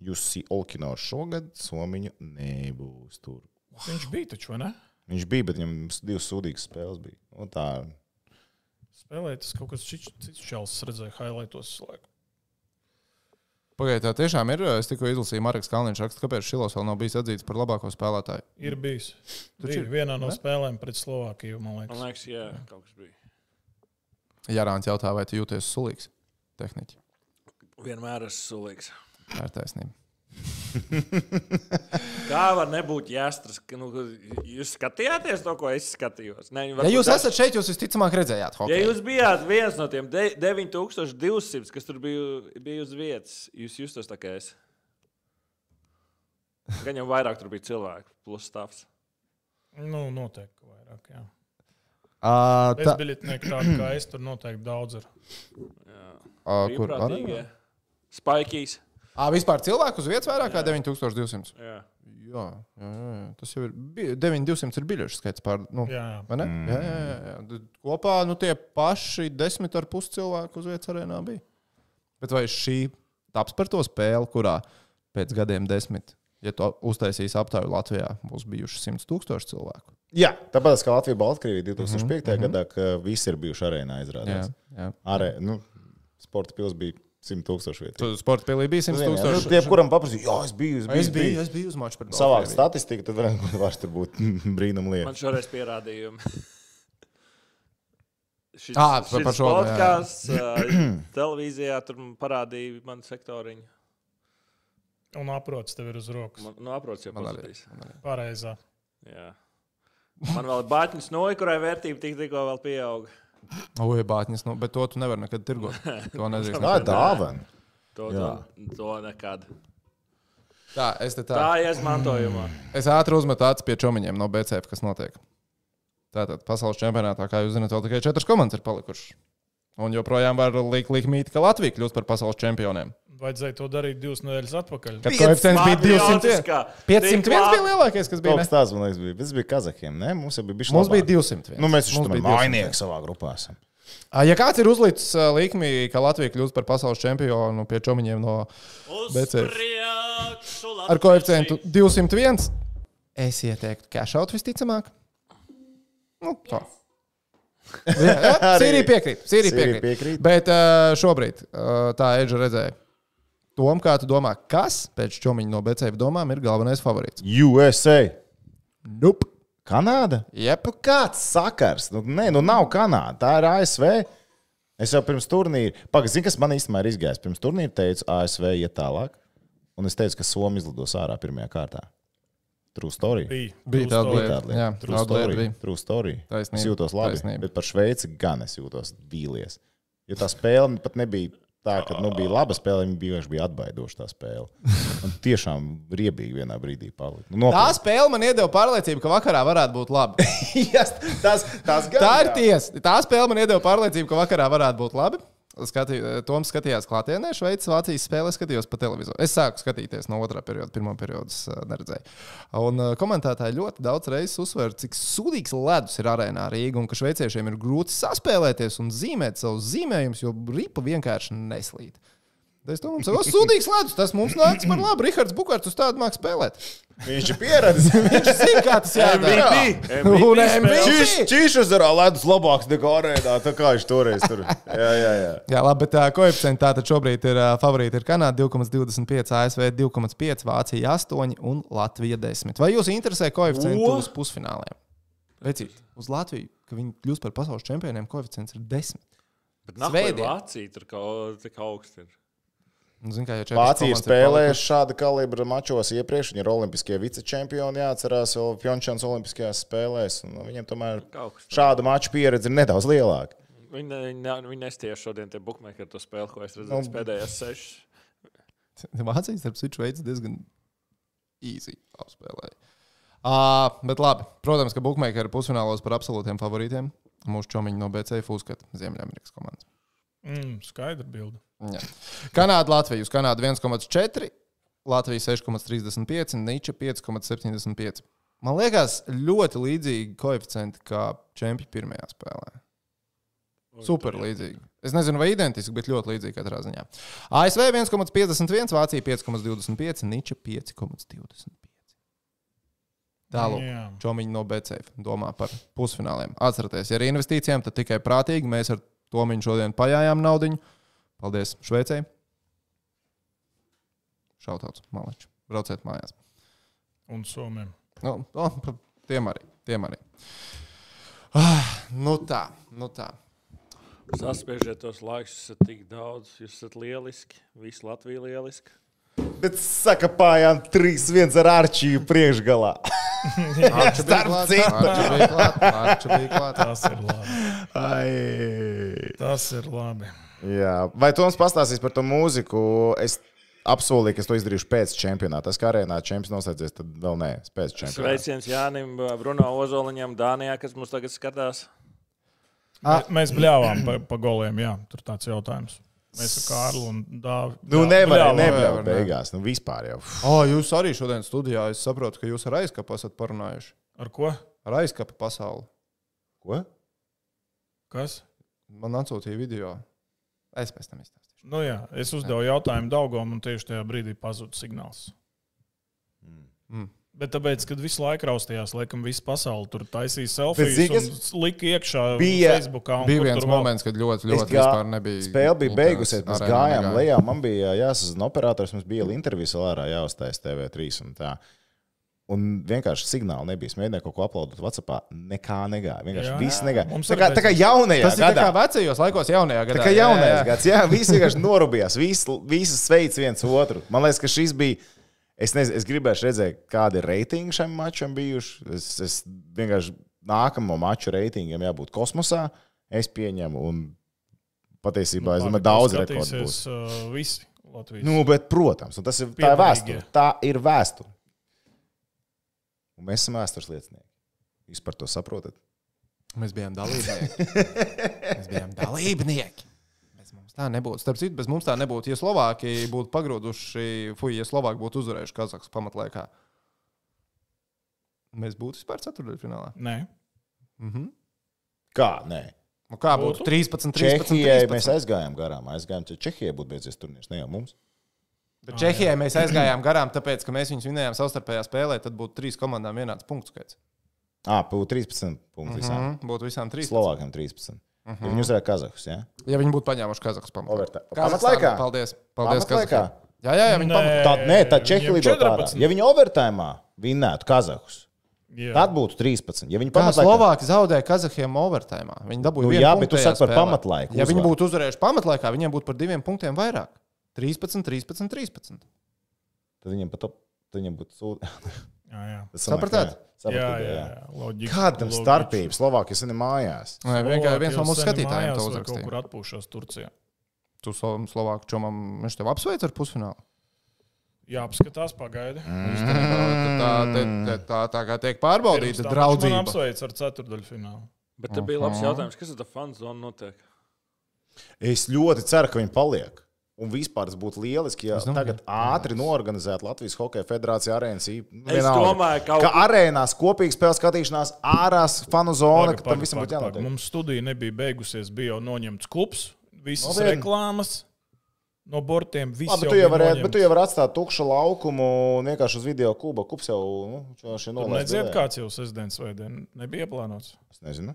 Jūs Olkinoru šogad Somiņu nebūs tur. Viņš bija taču, vai ne? Viņš bija, bet viņam divas sūdīgas spēles bija. Un tā Spēlēja tas kaut kas cits, čels, es redzēju, highlightos. Pagaidiet, tā tiešām ir. Es tikko izlasīju Marks Kalniņš rakstu, kāpēc Šilos vēl nav bijis atzīts par labāko spēlētāju. Ir bijis. Bija ir, vienā no ne? spēlēm pret Slovākiju, man Man liekas. liekas, jā, kaut kas bija. Jārāns jautā, vai tu jūties sulīgs? Tehniķi. Vienmēr esmu sulīgs. Tā ir taisnība. Kā var nebūt jāstras? ka, Nu, jūs skatījāties to, ko es skatījos? Ne, Ja jūs esat šeit, jūs visticamāk redzējāt Ja hokeju. jūs bijāt viens no tiem de- 9200, kas tur bija, bija uz vietas, jūs justos tā kā es. Gan jau vairāk tur bija cilvēku, plus stāvs. Nu, noteikti vairāk. Jā. Uh, Es biļetnieku tādu kā es, tur noteikti daudz ir. Uh, kur Brīvprātīgie. Spaikīs. À, vispār cilvēku uz vietas vairāk kā 9200. Jā. Jā, jā, jā, jā. tas jau ir. bi- 9200 ir biļešu skaits. Pār, nu, Jā, jā. vai ne? Jā, jā, jā, jā. Kopā nu, tie paši desmit ar pus cilvēku uz vietas arēnā bija. Bet vai šī taps par to spēli, kurā pēc gadiem desmit, ja to uztaisīs aptauju Latvijā, būs bijuši 100 tūkstoši cilvēku? Jā, tāpēc, ka Latvija Baltkrievija 2005. Mm -hmm. gadā, ka visi ir bijuši arēnā Jā, izrādās. jā. Arē, nu, sporta pils bija 100 tūkstoši vietu. Tu sporta pilī bija 100 Nu, tūkstoši. jebkuram paprasīja, jā, es biju, es biju. Es biju, es biju uz maču par Baltkrieviju. statistiku, tad varētu tur būt brīnum Man lieta. šoreiz pierādījumi. Šis, Ā, par- par šo, podkāsts televīzijā tur man parādīja manu sektoriņu. Un aprots tev ir uz rokas. Man, nu, aprots jau Man pasakīs. Pareizā. Jā. Man vēl ir bāķis noja, kurai vērtība tik, tikko vēl pieauga. Oi, bāķis, nu, bet to tu nevari nekad tirgot. To nedrīkst. Tā ir dāvana. To, to, to nekad. Tā, es te tā. Tā ir izmantojumā. Es ātri uzmetu acis pie čomiņiem no BCF, kas notiek. Tātad pasaules čempionātā, kā jūs zināt, vēl tikai četras komandas ir palikušas. Un joprojām var likt likmīt, ka Latvija kļūst par pasaules čempioniem. Vajadzēja to darīt divas nedēļas atpakaļ. Kad koeficients bija 200. Patriotiskā. 501 Tik bija lielākais, kas bija. Tāds, man liekas, bija. Tas bija Kazahiem. Ne? Mums jau bija bijis Mums bija 200. Nu, mēs bija 200. mājnieki savā grupā esam. Ja kāds ir uzlicis likmi, ka Latvija kļūst par pasaules čempionu pie čomiņiem no priekšu ar koeficientu 201, es ieteiktu cash out visticamāk. Nu, tā. Jā, jā, Sīrija piekrīt. Sīrija piekrīt. piekrīt. Bet uh, šobrīd uh, tā Edža redzēja. Tom, kā tu domā, kas pēc čomiņa no BCF domām ir galvenais favorīts? USA. Nope. Kanāda? Jep. Nu, kāds sakars? Nu, nē, nu nav Kanāda. Tā ir ASV. Es jau pirms turnīra, pagaidi, kas man īstenībā ir izgājis. Pirms turnīra teicu, ASV iet tālāk. Un es teicu, ka Somija izlidos ārā pirmajā kārtā. True story. Bija, Bija tāda lieta. Tāda lieta. Jā, True tāda story. bija. True story. Taisnība, Es jūtos labi. taisnība. Bet par Šveici gan es jūtos vīlies. Jo tā spēle pat nebija tā, ka nu, bija laba spēle, viņa bija vienkārši atbaidoša tā spēle. Un tiešām riebīgi vienā brīdī palika. Nu, Tā spēle man iedeva pārliecību, ka vakarā varētu būt labi. yes, tas, tas gan, Tā ir tiesa. Tā spēle man iedeva pārliecību, ka vakarā varētu būt labi. Skatī, Toms skatījās klātienē, Šveices Vācijas spēlē, skatījos pa televizoru. Es sāku skatīties no otrā perioda, pirmā perioda uh, neredzēju. Un uh, komentētāji ļoti daudz reizes uzsver, cik sūdīgs ledus ir arēnā Rīgā un ka šveiciešiem ir grūti saspēlēties un zīmēt savus zīmējumus, jo ripa vienkārši neslīd. Es domāju, ka tas ir sūdīgs ledus. Tas mums nāks par labu. Rihards Bukārts uz tādu mākslu spēlēt. Viņš ir pieredzējis. Viņš zina, kā tas jādara. Un. MVP. Čīšas ar ledus labāks nekā arēnā. Tā kā viņš toreiz tur. Jā, jā, jā. Jā, labi, bet uh, koeficienti tātad šobrīd ir uh, favorīti. Ir Kanāda 2,25, ASV 2,5, Vācija 8 un Latvija 10. Vai jūs interesē koeficienti Ko? uz pusfināliem? Vecīt, uz Latviju, ka viņi kļūst par pasaules čempioniem, koeficients ir 10. Svētdien. Svētdien. Vācija tur kaut kā augsts. ir. Nu, zin, kā, ja Vācija spēlējuši šāda kalibra mačos iepriekš. Viņi ir olimpiskie vicečempioni, jāatcerās vēl Pjončāns Olimpiskajās spēlēs. Un Viņiem tomēr šāda mača pieredze ir nedaudz lielāka. Viņi, ne, viņi nestiesa šodien tie bookmakeri to spēli, ko es redzēju Nu, pēdējās sešas. Vācijas starp citu veids diezgan īsi apspēlēja. Uh, bet labi, protams, ka Bookmakeri ir pusfinālos par absolūtiem favorītiem. Mūsu čomiņi no BCF uzskata Ziemeļamerikas komandas. Mm, skaidra bilde. Jā. Kanāda, Latvija. Uz Kanādu 1,4, Latvija 6,35, Nīča 5,75. Man liekas, ļoti līdzīgi koeficienti kā čempioni pirmajā spēlē. Super līdzīgi. Es nezinu, vai identiski, bet ļoti līdzīgi katrā ziņā. ASV 1,51, Vācija 5,25, Nīča 5,25. Tālāk, Jā. Čomiņš no BCF domā par pusfināliem. Atcerieties, ja ar investīcijām, tad tikai prātīgi. Mēs ar Tomiņu šodien pajājām naudu. Paldies Šveicē. Šautauts, maleči. Brauciet mājās. Un Somijam. Nu, o, pa- tiem arī. Tiem arī. Ah, nu tā, nu tā. Saspiežiet tos laikus, jūs esat tik daudz, jūs esat lieliski. Visi Latvija lieliski. Bet sakapājām 3-1 ar Arčiju priekšgalā. Bija klāt, Arču bija klāt, Arču bija klāt. Tas ir labi. Ai. Tas ir labi. Jā. Vai Toms pastāstīs par to mūziku? Es apsolīju, ka es to izdarīšu pēc čempionāta. Tas, kā arēnā čempions noslēdzies, tad vēl nē, pēc čempionāta. Sveiciens Jānim, Bruno Ozoliņam, Dānijā, kas mums tagad skatās. Mē- Mēs bļāvām pa, pa goliem, jā, tur tāds jautājums. Mēs ar Kārlu un Dāvidu. Nu, nevarēja, nevar, nevarēja ne. beigās. Nu, vispār jau. O, jūs arī šodien studijā. Es saprotu, ka jūs ar aizkapu esat parunājuši. Ar ko? Ar aizkapu pasauli. Ko? Kas? Man atsūtīja video. Es pēc tam izstāstīšu. Nu, jā, es uzdevu jautājumu Daugam, un tieši tajā brīdī pazuda signāls. Mm. Bet tāpēc, kad visu laiku raustījās, laikam, visa pasaule tur taisīja Bet zini, selfijas un lika iekšā Bija- Facebookā. un Bija kur viens vēl. moments, kad ļoti, ļoti gā- vispār nebija. Spēle bija beigusies, mēs gājām lejā. Man bija jāsazina operators, mums bija intervijas vēl ārā jāuztais TV3. Un, tā. Un vienkārši signāli nebija. Mēģināju kaut ko uploadot WhatsApp. Nekā negāja. Vienkārši Jā, viss negāja. Tā kā, tā kā jaunajā Tas ir tā gadā. kā vecajos laikos, jaunajā gadā. Tā kā jaunais jā. gads, jā, visi vienkārši norūpījās, visi, visi sveic viens otru. Man liekas, ka šis bija. Es, nezinu, es gribēju redzēt, kādi ir reitingi šim mačam bijuši. Es, es vienkārši nākamo maču reitingiem jābūt kosmosā. Es pieņemu, un patiesībā es domāju, daudz rekordu būs. Uh, visi Latvijas. Nu, bet, protams, tas ir, tā ir vēsture. Tā ir vēsture. Un mēs esam vēstures liecinieki. Jūs par to saprotat? Mēs bijām dalībnieki. mēs bijām dalībnieki. Bez mums tā nebūtu. Starp citu, bez mums tā nebūtu. Ja Slovākija būtu pagrūduši, fuj, ja Slovākija būtu uzvarējuši Kazahstānu pamatlaikā, mēs būtu vispār ceturdaļfinālā. Nē, Kā? Nē. Nu, kā būtu? Būtu. 13, 13. Čehijai 13. mēs aizgājām garām. Aizgājām, ja Čehijai būtu beidzies turnīrs, ne jau mums. Bet Čehijai mēs aizgājām garām, tāpēc, ka mēs viņus vinējām savstarpējā spēlē. Tad būtu trīs komandām vienāds punktu skaits. Ah, būtu 13 punkti visām. Mm, būtu visām trīs. Slovākam 13. Ja viņi uzvarēja Kazahus. Ja? Ja viņi būtu paņēmuši. Overtime. Kazahstānu, Pamatlaikā? Paldies. Paldies Pamatlaikā? Jā, jā, jā, viņi Nē. pamatlaikā. Tad, nē, tad Čehija lido. 14. Ja viņi overtime vinnētu Kazahus, jā. tad būtu 13. Ja viņi Kā pamatlaikā, Slovāki zaudēja Kazahiem overtime. Viņi dabūja Nu jā, punktu bet tu saki par spēlē. pamatlaiku Ja viņi būtu uzvarējuši pamatlaikā, viņiem būtu par diviem punktiem vairāk. 13, 13, 13. tad viņiem pat tad viņiem būtu sūdi. jā, jā. Sapratāt? Jā, jā, jā. Loģiski, Kāda tam starpība? Slovākijas ir mājās. Nē, vienkārši viens no mūsu skatītājiem to uzrakstīja. kur atpūšos Turcijā. Tu savam Slovāku čomam, viņš tev apsveic ar pusfinālu. Jā, apskatās, pagaidi. Tā, tā, tā, tā, tā kā tiek pārbaudīta draudzība. apsveic ar ceturdaļfinālu. Bet tā bija labs jautājums, kas ir tā fanu zona notiek? Es ļoti ceru, ka viņi paliek. Un vispār tas būtu lieliski, ja domāju, tagad ātri norganizētu Latvijas Hokeja federācija arēnas. Es domāju, ka- ka arēnās kopīgi spēles skatīšanās, ārās fanu zona, ka tam visam būtu jānotiek. Mums studija nebija beigusies, bija jau noņemts klubs, visas Nopietni? reklāmas no bortiem. viss Labi, jau bija vari, bet tu jau vari atstāt tukšu laukumu un vienkārši uz video kuba. Kups jau nu, nolaist. Nedzird, kāds jau sestdienas svētdien nebija plānots. Es nezinu.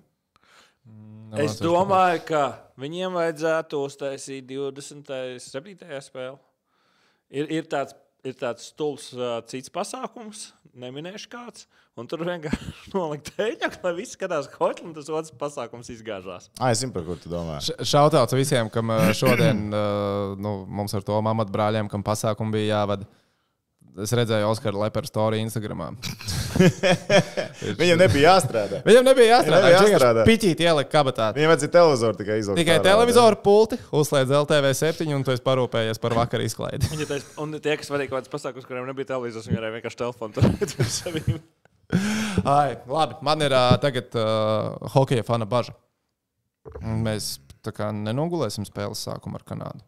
Es domāju, ka viņiem vajadzētu uztaisīt 27. spēli. Ir, ir tāds, ir tāds stulbs uh, cits pasākums, neminēšu kāds. Un tur vienkārši nolikt teļņu, lai viss skatās hoķi, un tas otrs pasākums izgāžās. Ah, es zinu, par ko tu domā. Šautauts visiem, kam ā, šodien ā, nu, mums ar to mamatu brāļiem, kam pasākumu bija jāvada. Es redzēju Oskaru Leperu storiju Instagram. Viņam nebija jāstrādā. Viņam nebija jāstrādā. Viņš vienkārši piķīt ielikt kabatā. Viņam vajadzēja televizoru tikai izlaikt. Tikai televizoru pulti, uzslēdz LTV 7 un tu esi parūpējies par vakar izklaidi. Viņa tais, un tie, kas vadīja kaut kādas pasākumus, kuriem nebija televizors, viņi varēja vienkārši telefonu turēt ar saviem. Ai, labi, man ir uh, tagad uh, hokeja fana baža. Un Mēs tā kā nenogulēsim spēles sākumu ar Kanādu.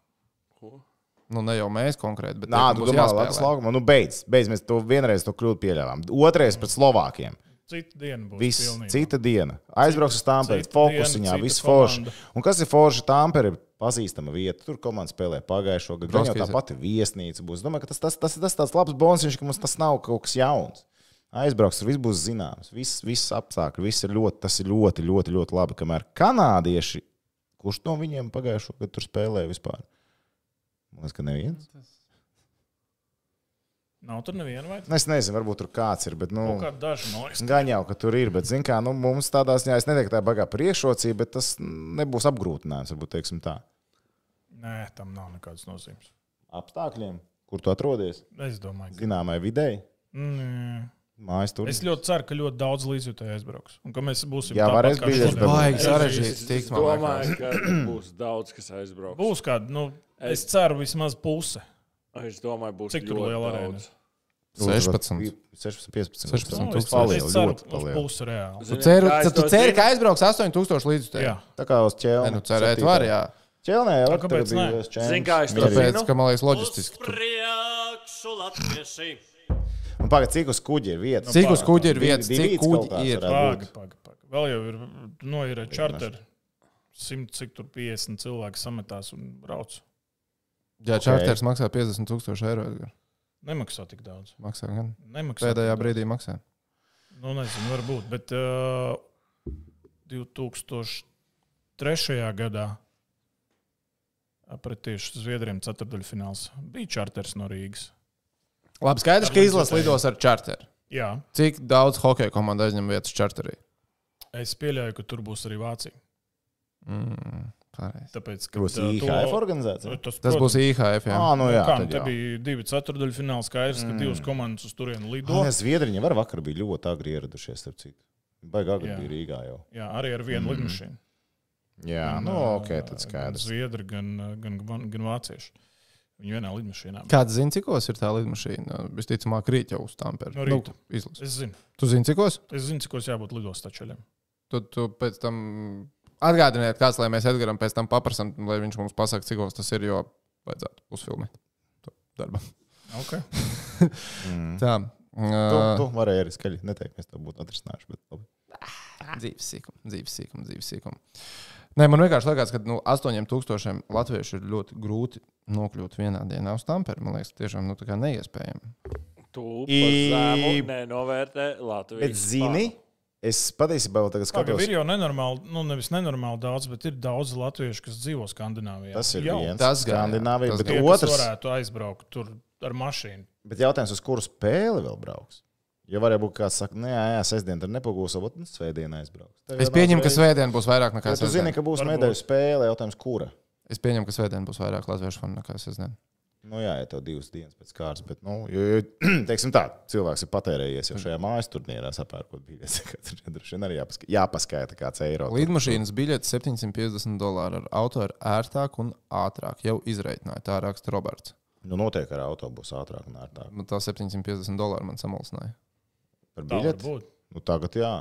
Nu, ne jau mēs konkrēti, bet Nā, tu domā. Latvijas laukumā. Nu, beidz, beidz. Mēs to vienreiz to kļūdu pieļāvām. Otrais pret Slovākiem. Cita diena būs. Viss, pilnībā. cita diena. Aizbrauks uz Tāmperi, fokusiņā, viss forši. Un kas ir forši? Tāmperi ir pazīstama vieta. Tur komanda spēlē pagājušo gadu. Gan jau tā pati viesnīca būs. Domāju, ka tas, tas, tas, tas tāds labs bonus, ka mums tas nav kaut kas jauns. Aizbrauks, viss būs zināms. Viss, viss apstākļi, viss ir ļoti, tas ir ļoti, ļoti, ļoti labi. Kamēr kanādieši, kurš no viņiem pagājušo gadu tur spēlēja vispār? Man liekas, ka neviens. Nav tur neviena vai Nu, Es nezinu, varbūt tur kāds ir. Bet, nu, daža no. Gan jau, ka tur ir, bet, zināmā mērā, nu, mums tādā ziņā, es neteiktu, tā ir bagāta priekšrocība, bet tas nebūs apgrūtinājums, varbūt teiksim tā. Nē, tam nav nekādas nozīmes. Apstākļiem, kur tu atrodies, Es domāju, ka. zināmai videi, Mm, mājas tur. es ļoti ceru, ka ļoti daudz līdzjutēji aizbrauks. Un ka mēs būsim. Jā, varēs kā biļetes. Baigi Es- sarežģīti es- domāju, ka būs daudz, kas aizbrauks. Būs kāda, nu, es ceru, vismaz puse. Es domāju, būs Cik ļoti liela daudz. arēna? 16. 16, 15. 16 Nu, es tūkstoši. ceru, Palielu, es ceru, ļoti palielu. pusi reāli. Tu ceri, tu to ceri zinu? ka aizbrauks 8000 līdz tev. Jā, Tā kā uz. Nē, nu cerēt var, jā. Ķēlē jau A, kāpēc ne? Zini, kā es to Tāpēc, zinu? ka man liekas loģistiski. priekšu latvieši. Un pagaid, cik uz kuģi ir vietas? Cik uz kuģi ir vietas, cik kuģi ir? varētu Pagaidi, būt. pagaidi. Paga. Vēl jau ir, nu, ir čarter. 100, cik tur 50 cilvēki sametās un brauc. Jā, Ok. čārters maksā 50 tūkstoši eiro. Nemaksā tik daudz. Maksā gan. Nemaksā Pēdējā brīdī maksā. daudz. Nu, nezinu, varbūt. Bet uh, 2003. gadā pret tieši Zviedriem ceturdaļfināls bija čarters no Rīgas. Labi, skaidrs, ka izlases lidos ar čārteru. Jā, Cik daudz hokeja komanda aizņem vietas čārterī? es pieļauju, ka tur būs arī Vācija. Mm, pareizi. Tāpēc, Tur būs uh, IHF to- organizācija. Tas, Tas būs IHF. Jā. Ah, nu jā, Kā, tad te jā. bija divi ceturdaļfināli. Skaidrs, ka Mm. divas komandas uz turieni lido. Nē, Zviedriņi var vakar bija ļoti agri ieradušies, starp citu. Baigi agri Jā. bija Rīgā jau. Jā, arī ar vienu Mm. lidmašīnu. Jā, Gan, nu ok, tad Gan skaidrs. zviedri, gan, gan, gan, gan vācieši. Viņi vienā lidmašīnā. Kāds zina, cikos ir tā lidmašīna? Visticamāk, rīt jau uz Tampere. No rīta. izlases. Es zinu, Tu zini, cikos? es zinu, cik jābūt lidostā ceļiem. Tu, tu pēc tam atgādiniet, kāds, lai mēs Edgaram pēc tam paprasam, lai viņš mums pasaka, cikos tas ir, jo vajadzētu uzfilmēt to darbu. Okay. Tā. Tu, Uh, tu vari arī skaļi neteikt, mēs to būtu atrisinājuši. Bet, labi. dzīves sīkums, dzīves sīkums, dzīves sīkums. Nē, man vienkārši liekas, ka nu, 8000 latviešu ir ļoti grūti nokļūt vienā dienā uz Tamperi. Man liekas, tiešām nu, tā kā neiespējami. Tu I- zemu nenovērtē Latvijas. bet zini, es patiesībā vēl tagad skatos. ir jau nenormāli, nu nevis nenormāli daudz, bet ir daudz latviešu, kas dzīvo Skandināvijā. Tas ir jau. viens. Tas. Skandināvija, Tas bet Tie, otrs. varētu aizbraukt tur ar mašīnu. Bet jautājums, uz kuru spēli vēl brauks? Jo varētu būt kāds saka, nē, jā, sestdien tur nepagūs, bet nu, svētdienā aizbrauks. Tev Es pieņemu, ka svētdien būs vairāk nekā Ja tu zini, sestdien. ka būs medaļu spēle, jautājums, kura? Es pieņemu, ka svētdien būs vairāk latviešu fanu nekā sestdien. Nu, jā, ja tev divas dienas pēc kārtas, bet, nu, jo, jo, teiksim tā, cilvēks ir patērējies jau šajā mājas turnīrā, sapērkot biļetes. Tur droši vien arī jāpaska- jāpaskaita kāds eiro. Līdmašīnas biļete 750 dolāri ar auto ir ērtāk un ātrāk. Jau izreikināja, tā raksta Roberts. Nu, noteikti ar autobusu ātrāk un ērtāk. Man tā 750 dolāri man samulsināja. Par biļeti? Nu, tagad jā.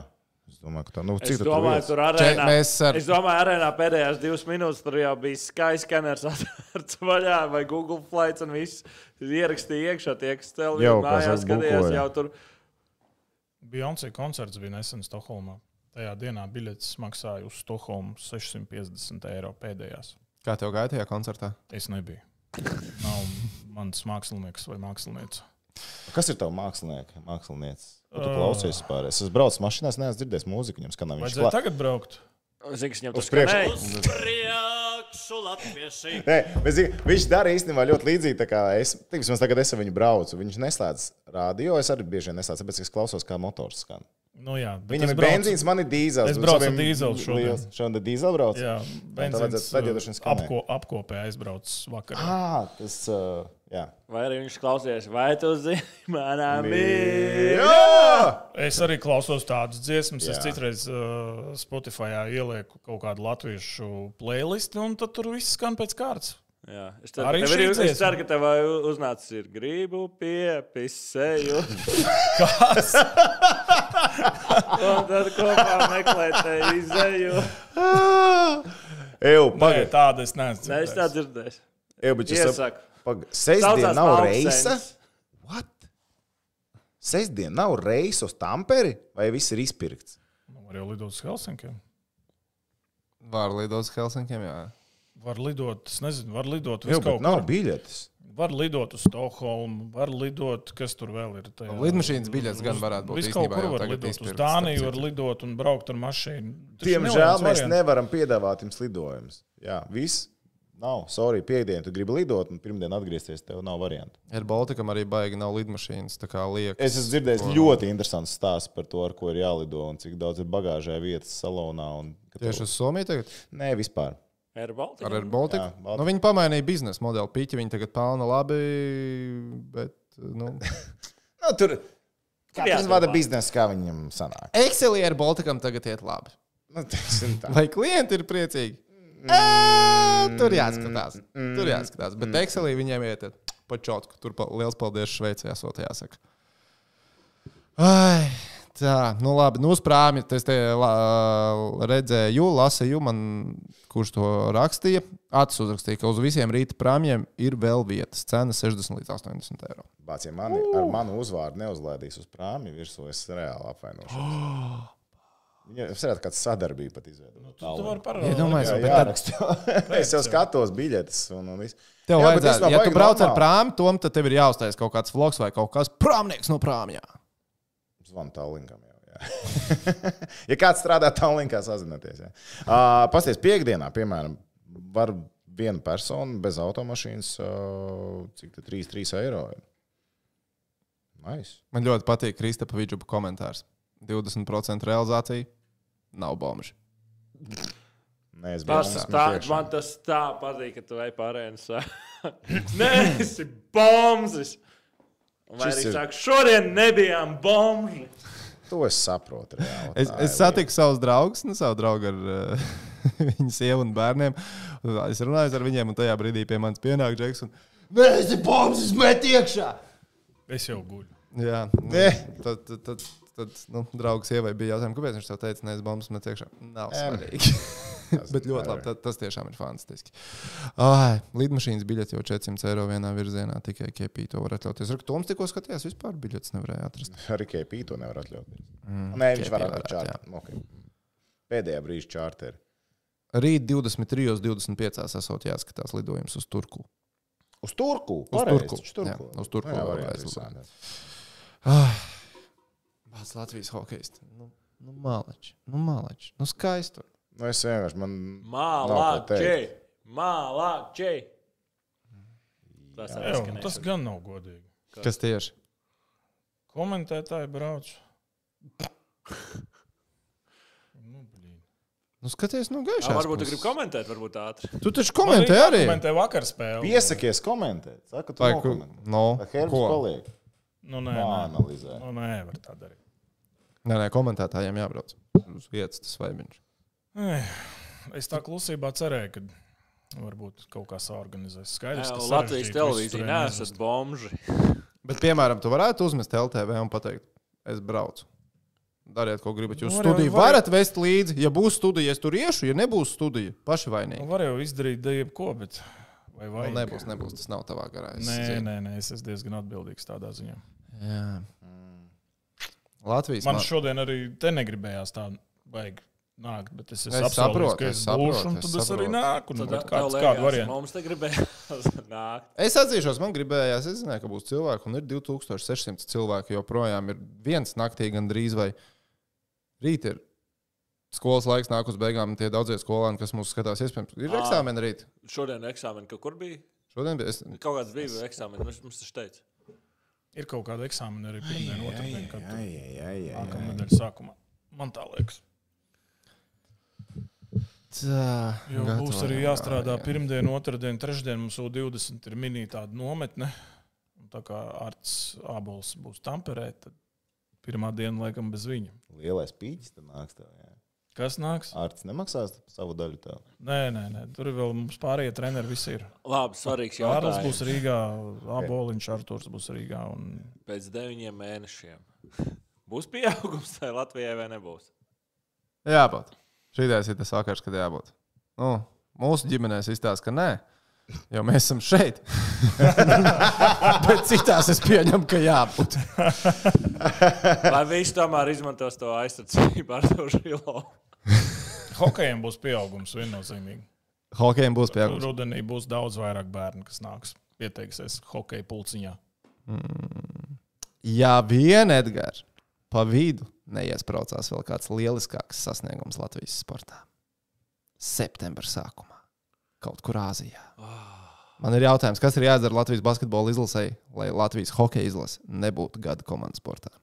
Es domāju, ka tā, nu, cik tad domāju, tur Če, arēnā. mēs ar Es domāju, arēnā pēdējās divas minūtes tur jau bija Skyscanners atvērts vaļā vai Google Flights un viss ierakstīja iekšā. Tie, kas televīzijā mājās skatījās, jau tur Beyoncé koncerts bija nesen Stokholmā. Tajā dienā biļetes maksāja uz Stokholmu 650 eiro pēdējās. Kā tev gāja tajā koncertā? Es nebiju. Nav mans mākslinieks vai mākslinieca. Kas ir tavs mākslinieks? Mākslinieks. Ko tu klausies vispār? Es esmu braucis mašīnā, neesmu dzirdējis mūziku, viņam skanā viņš Vajadzēja tagad braukt. Zini, kas viņam skanēja. Priekšu latvieši. Nē, zini, viņš dara īstenībā ļoti līdzīgi. kā Es, vismaz tagad es ar viņu braucu. Viņš neslēdz rādio. Es arī bieži vien neslēdzu, tāpēc es klausos, kā motors skan. Nu, jā, Viņam es ir braucu- benzīns, man ir dīzels. Es braucu ar dīzeli šodien. Šodien dīzeli brauc? Jā, benzīns tad jau droši vien skanēja. apko, apkopē aizbraucis vakarā. Ah, tas, uh, jā. Vai arī viņš klausījās, vai tu zini, manā? Jā! Es arī klausos tādas dziesmas. Es Jā. citreiz uh, Spotify ielieku kaut kādu latviešu playlistu, un tad tur viss skan pēc kārtas. Jā, es ceru, Arī tev ir, es dziesma. ceru, ka tev uznācis ir gribu piepisēju. Kas? Un tad kopā meklēt izēju. Eju, pagaidi. tāda es neesmu. Nē, es tā dzirdējis. dzirdēju. Eju, bet es saprotu. Pagaidi. Sestdien nav Malksens. reisa. What? Sestdien nav reisa uz Tamperi, vai viss ir izpirkts? Nu, Var jau lidot uz Helsinkiem. Var lidot uz Helsinkiem, jā. Var lidot, es nezinu, var lidot uz bet nav biļetes. Var lidot uz Stokholmu, var lidot, kas tur vēl ir. Tajā, Lidmašīnas biļetes gan varētu būt Viss kaut kur var lidot. Uz izpirktas, Dāniju var lidot un braukt ar mašīnu. Diemžēl mēs variants. nevaram piedāvāt jums lidojumus. Jā, viss. Nav, sorry, piekdien tu gribi lidot, un pirmdien atgriezties, tev nav variantu. Ar Baltikam arī baigi nav lidmašīnas. tā kā liekas. Es esmu dzirdējis ļoti interesants stāsts par to, ar ko ir jālido un cik daudz ir bagāžai vietas salonā. Un, Tieši tev- uz Somiju tagad? Nē, vispār. Air Baltica. Ar Baltiku? Jā, Baltika. Nu, viņi pamainīja biznesa modeli. Pīķi viņi tagad pelna labi, bet. Nu. Nu, tur katrs vada biznesu, kā viņam sanāk. Excelī ar Baltikam tagad iet labi. Nu. Vai klienti ir priecīgi? Ā, Tur jāskatās. Tur jāskatās. Bet Excelī viņiem iet. Pačotku. Tur pa, liels paldies Šveicē, esot jāsaka. Ai, tā, nu labi, nu uz prāmi. Es te la, redzēju, lasīju, man, kurš to rakstīja. Acis uzrakstīja, ka uz visiem rīta prāmjiem ir vēl vietas. Cena 60 līdz 80 eiro. Bāc, ja mani ar manu uzvārdu neuzlaidīs uz prāmi virsū, es reāli apvainošos. Viņam varētu kāda sadarbība pat izveidot. Nu, Tu vari parādīt. Iedomājies, Jā, bet jā, tad- es jau skatos biļetes un, un viss. Tev Jā, vajadzētu, ja tu brauc ar normāli. prāmu, tom, tad tev ir jāuztais kaut kāds vlogs vai kaut kas prāmnieks no prāmjā. Zvanu Tallinkam jau. Jā. ja kāds strādā Tallinkā, sazināties. jā. Uh, Pasties, piekdienā, piemēram, var viena persona bez automašīnas, uh, cik tas 3, 3 eiro. ir. Nice. Man ļoti patīk Kristapa Vidžupa komentārs. 20% realizācija nav bomži. Nē, es Tas biju tā, man tas tā patīk, ka tu ej pārējais. Nē, tas ir bombs! Vai arī ir- saka, šodien nebijām bombi? To es saprotu. Reāli, Es, es satiku savus draugus, nu, savu draugu ar uh, viņu sievu un bērniem. Es runāju ar viņiem, un tajā brīdī pie manis pienāk Džeks. Un, Nē, es esmu bombs, es metu iekšā! Es jau guļu. Jā, Nē. tad, tad, tad, tad nu, draugs sievai bija jautājums, kāpēc viņš tev teica, es bombas metu iekšā. Nav svarīgi. Bet ļoti labi, tas, tas tiešām ir fantastiski. Ai, lidmašīnas biļete jau 400 eiro vienā virzienā, tikai kepī to var atļauties. Ar Toms tikko skatījās, vispār biļetes nevarēja atrast. Arī Kepī to nevar atļauties. Mm, Nē, viņš var čārteri. Okay. Pēdējā brīža čārteri. Rīt 23.25. esot jāskatās lidojums uz Turku. Uz Turku. Uz Turku. Turku. Jā, uz Turku Nu, jā, vēl varianti aizlidot. visādi. Vārds Latvijas hokejs. Nu, nu malači, nu malači, nu skaisti. Nu, es vienkārši man. Ko! Mālā, čei! Tas Jā, tas gan nav godīgi. Kas tieši? Komentētāji brauc. Nu, blīn. Nu, skaties, nu, Jā, gaišā. varbūt tu gribi komentēt, varbūt ātri. Tu taču komentē arī. Komentē vakar spēli. Piesakies komentēt. Saka, tu ku, no, Vai Herbs ko? paliek? Nu, nē. Analizē. Nu, nē, var tā darīt. Nē, nē, komentētājiem jābrauc. Uz vietas tas vaibiņš. Ei, Es tā klusībā cerēju, ka varbūt kaut kā saorganizēs. Skaidrs, ka Latvijas televīzija neizvest. bomži. Bet, piemēram, tu varētu uzmest LTV un pateikt, es braucu. Dariet, ko gribat. Jūs Nu, var studiju var varat vest līdzi. Ja būs studija, es tur iešu. Ja nebūs studija, paši vainīgi. Nu, var jau izdarīt jebko, bet vai Nu, vajag? nebūs, nebūs. Tas nav tavā garā. es Nē, zinu. nē, nē, es esmu diezgan atbildīgs tādā ziņā. Jā. Latvijas Man ma- šodien arī te negribējās tā vajag nākt, bet es, es, Es saprotu, ka es es būšu, un es tad es arī saprotu. nāku. Nu, Tad kāds, liekas, kādu variantu? Mums te gribējās nākt. Es atzīšos, man gribējās, es zināju, ka būs cilvēki, un ir 2600 cilvēki. joprojām ir viens naktī gandrīz vai rīt ir. Skolas laiks nāk uz beigām, tie daudzie skolēni, kas mūs skatās, iespējams, ir eksāmeni rīt. Šodien eksāmeni kaut kur bija. Šodien bija. Es, Kaut kāds bija eksāmenis, mums, mums tas teica. Ir kaut kāda eksāmena arī pirmdien, otrdien, kad nākamā nedēļas sākumā. Man tā liekas. tā, Jo gatavo, būs arī jā, jāstrādā jā. pirmdien, otrdien, trešdien. Mums jau 20 ir mini tāda nometne. Un Tā kā Arts Abols būs Tamperē, tad pirmā diena laikam bez viņa. Lielais pīķis tam nāks. Tev, jā. Kas nāks? Arts nemaksās savu daļu tev. Nē, nē, nē. tur vēl mums pārējie treneri visi ir. Labi, svarīgs Kārlis jautājums. būs Rīgā, Aboliņš, Arturs būs Rīgā. Un... Pēc deviņiem mēnešiem. Būs pieaugums tai Latvijai vai nebūs? Jābūt. Šīdais ir tas vakars, kad jābūt. Nu, mūsu ģimenēs izstāsta, ka nē. Jo mēs esam šeit. Bet citās es pieņemu, ka jābūt. Lai viņš tomēr izmantos to aizsardzību ar to žilo. Hokejiem būs pieaugums viennozīmīgi. Hokejiem būs pieaugums. Rudenī būs daudz vairāk bērnu, kas nāks pieteiksies hokeja pulciņā. Ja vien Edgars pa vidu neiesprācās vēl kāds lieliskāks sasniegums Latvijas sportā. Septembra sākumā, kaut kur Āzijā. Man ir jautājums, kas ir jādara Latvijas basketbola izlasē, lai Latvijas hokeja izlase nebūtu gada komandas sportā?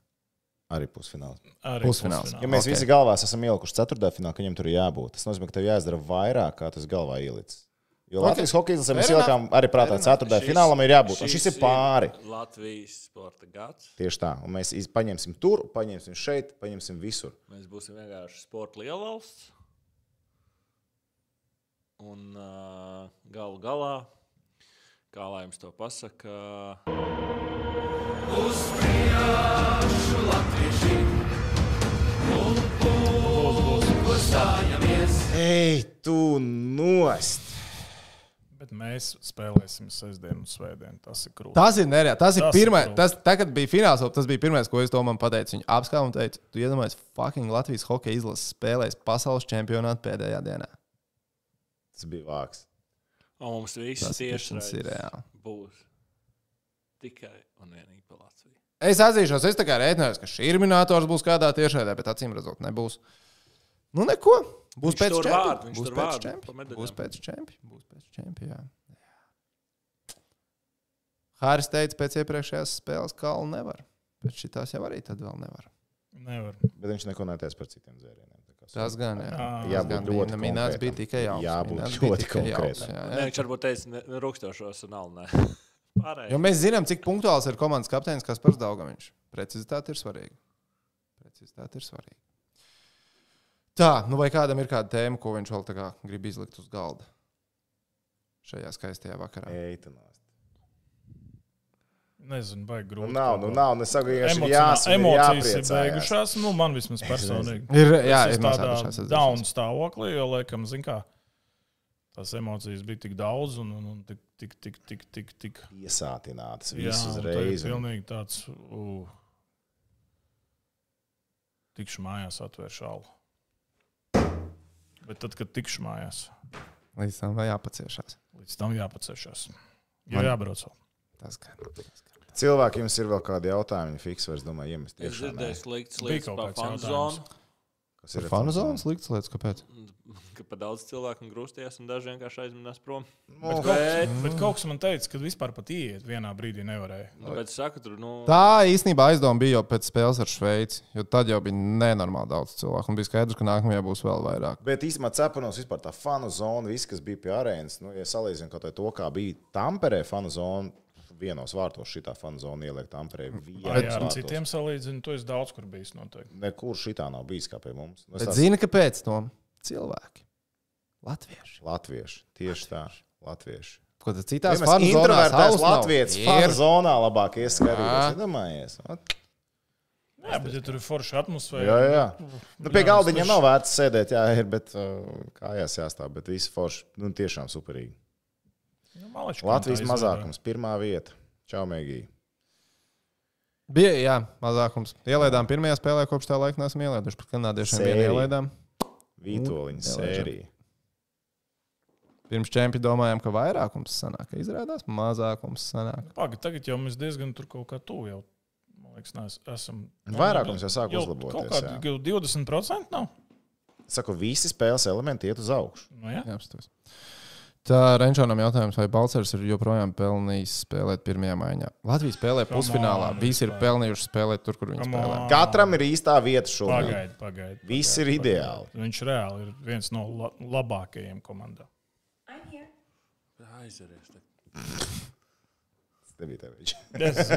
Arī pusfināls. Arī Pusfināls. Ja mēs Ok. okay. visi galvās esam ielikuši ceturtajā finālā, ka viņam tur ir jābūt, tas nozīmē, ka tev jāizdara vairāk, kā tas galvā ielicis. Jo Ok. Latvijas hokeja izlasē mēs ielikām arī prātā, Fair ceturtajā finālam ir jābūt. Un šis ir pāri. Latvijas sporta gads. Tieši tā. Un mēs paņemsim tur, paņemsim šeit, paņemsim visur. Mēs būsim vienkārši sporta lielvalsts. Un uh, galu galā, kā lai jums to pasaka, Uz priekšu Ej, tu nost! Bet mēs spēlēsim sestdienu un svētdienu. Tas ir krūtis. Tas ir nereāli. Tas ir Tas ir pirmais. Tas, tā, kad bija fināls, tas bija pirmais, ko es Tomam pateicu. Viņa apskauja un teica, tu iedomājies, fucking Latvijas hokeja izlases spēlēs pasaules čempionātu pēdējā dienā. Tas bija vāks. un mums viss tieši tas ir reāli. būs tikai un vienīgi par Latviju. Es atzīšos, es tā kā rēķinājos, ka šī minētājs būs kādā tiešraidē, bet acīm redzot, nebūs. Nu, neko. Būs Viņš pēc tur čempi. vārdu, viņš Būs tur pēc vārdu čempi. pa medaļām. Būs pēc čempi. Būs pēc čempi. Jā. Hāris teica, pēc iepriekšējās spēles kalnu nevar. Pēc šitās jau arī tad vēl nevar. Nevar. Bet viņš neko neteica par citiem dzērieniem. tā kā Tas gan, jā. Jā, gan ļoti bija- minēts bija konkrētam. Minēts bija ļoti tikai jauns, jā, Nē, jā. viņš varbūt teica, ne- rūkstošos un alnē. Jo mēs zinām, cik punktuāls ir komandas kapteinis Kaspars Daugaviņš. Precizitāte ir svarīga. Precizitāte ir svarīga. Tā, nu vai kādam ir kāda tēma, ko viņš vēl tā kā grib izlikt uz galda šajā skaistajā vakarā? Nost. Nezinu, vai Nu, grūti. nav, nu, nav. Es saku, vienkārši Emocionā, jāsaka, emocijas ir beigušās. Nu, man vismaz personīgi. Ir, jā, es ir tādā down stāvoklī, jo, laikam, zin kā, tās emocijas bija tik daudz un, un, un tik, tik, tik, tik, tik, tik Iesātinātas visas un tagad reizes. Pilnīgi tāds. Uh, tikšu mājās, atvēršu šālu. Bet tad, kad tikšu mājās, Līdz tam vai jāpaciešās. līdz tam jāpaciešās. Jā, Man- jābrauc. vēl. Tas gan. tas gan. Cilvēki, jums ir vēl kādi jautājumi, fiks, vairs domāju, iemest Es dzirdēju sliktas lietas par fanu jautājums. Kas ir fanu zonas liktas lietas, kāpēc? Ka pa daudz cilvēku grūstījās un daži vienkārši aizminās prom. Nu, Bet, kaut, bet kaut kas man teica, ka vispār pat iet vienā brīdī nevarēja. Tāpēc es saku, tur, nu, Tā īstenībā aizdoma bija jau pēc spēles ar Šveici, jo tad jau bija nenormāli daudz cilvēku. Un bija skaidrs, ka nākamajā būs vēl vairāk. Bet īstenībā cepanos vispār tā fanu zona, viss, kas bija pie arēnas, nu, ja salīdzinām kaut vai to, kā bija Tamperē fanu zona, vienos vārtos šī fanu zona ieliek Tamperē. Vai vienos ar citiem salīdzinu, tu esi daudz kur bijis noteikti. Nekur šitā nav bijis kā pie mums. Nu, es Bet tās- zini, kāpēc to cilvēki? Latvieši. Latvieši, tieši tā, latvieši. Ko tad citās introvertēts alus nav? Latvijas Ir. fanu zonā labāk ieskatīties. Jā. Iedomājies. Ot, Jā, bet ja tur ir forša atmosfēra. Jā, jā. Nu, pie Jā, galdiņa nav vērts sēdēt, jā, ir, bet uh, kājās jāstāv. Bet viss forši, nu, tiešām superīgi. Nu, malečku Latvijas mazākums, pirmā vieta. Čau, Mēgī. Bija, jā, mazākums. Ielaidām pirmajā spēlē, kopš tā laika neesam ielaiduši. Pat kanādiešiem vienu ielaidām. Vītoliņa Jā, sērija. Pirms čempi domājām, ka vairākums sanāk. Izrādās, mazākums sanāk. Pagaid, tagad jau mēs diezgan tur kaut kā tuvu jau. Man liekas, nes, esam. Vairākums jau sāk uzlaboties, Kaut kādi jau 20% nav. Saku, visi spēles elementi iet uz augšu. Nu, jā. Jā, apstāties. Tā Renčānam jautājums, vai Balčers ir joprojām pelnījis spēlēt pirmajā maiņā. Latvija spēlē pusfinālā. Visi ir pelnījuši spēlēt tur, kur viņi spēlē. Katram ir īstā vieta šobrīd. Pagaidi, pagaidi. Viss pagaidi, ir ideāli. Viņš reāli ir viens no la labākajiem komandā. aizveries. Nebija tev viņš. Es.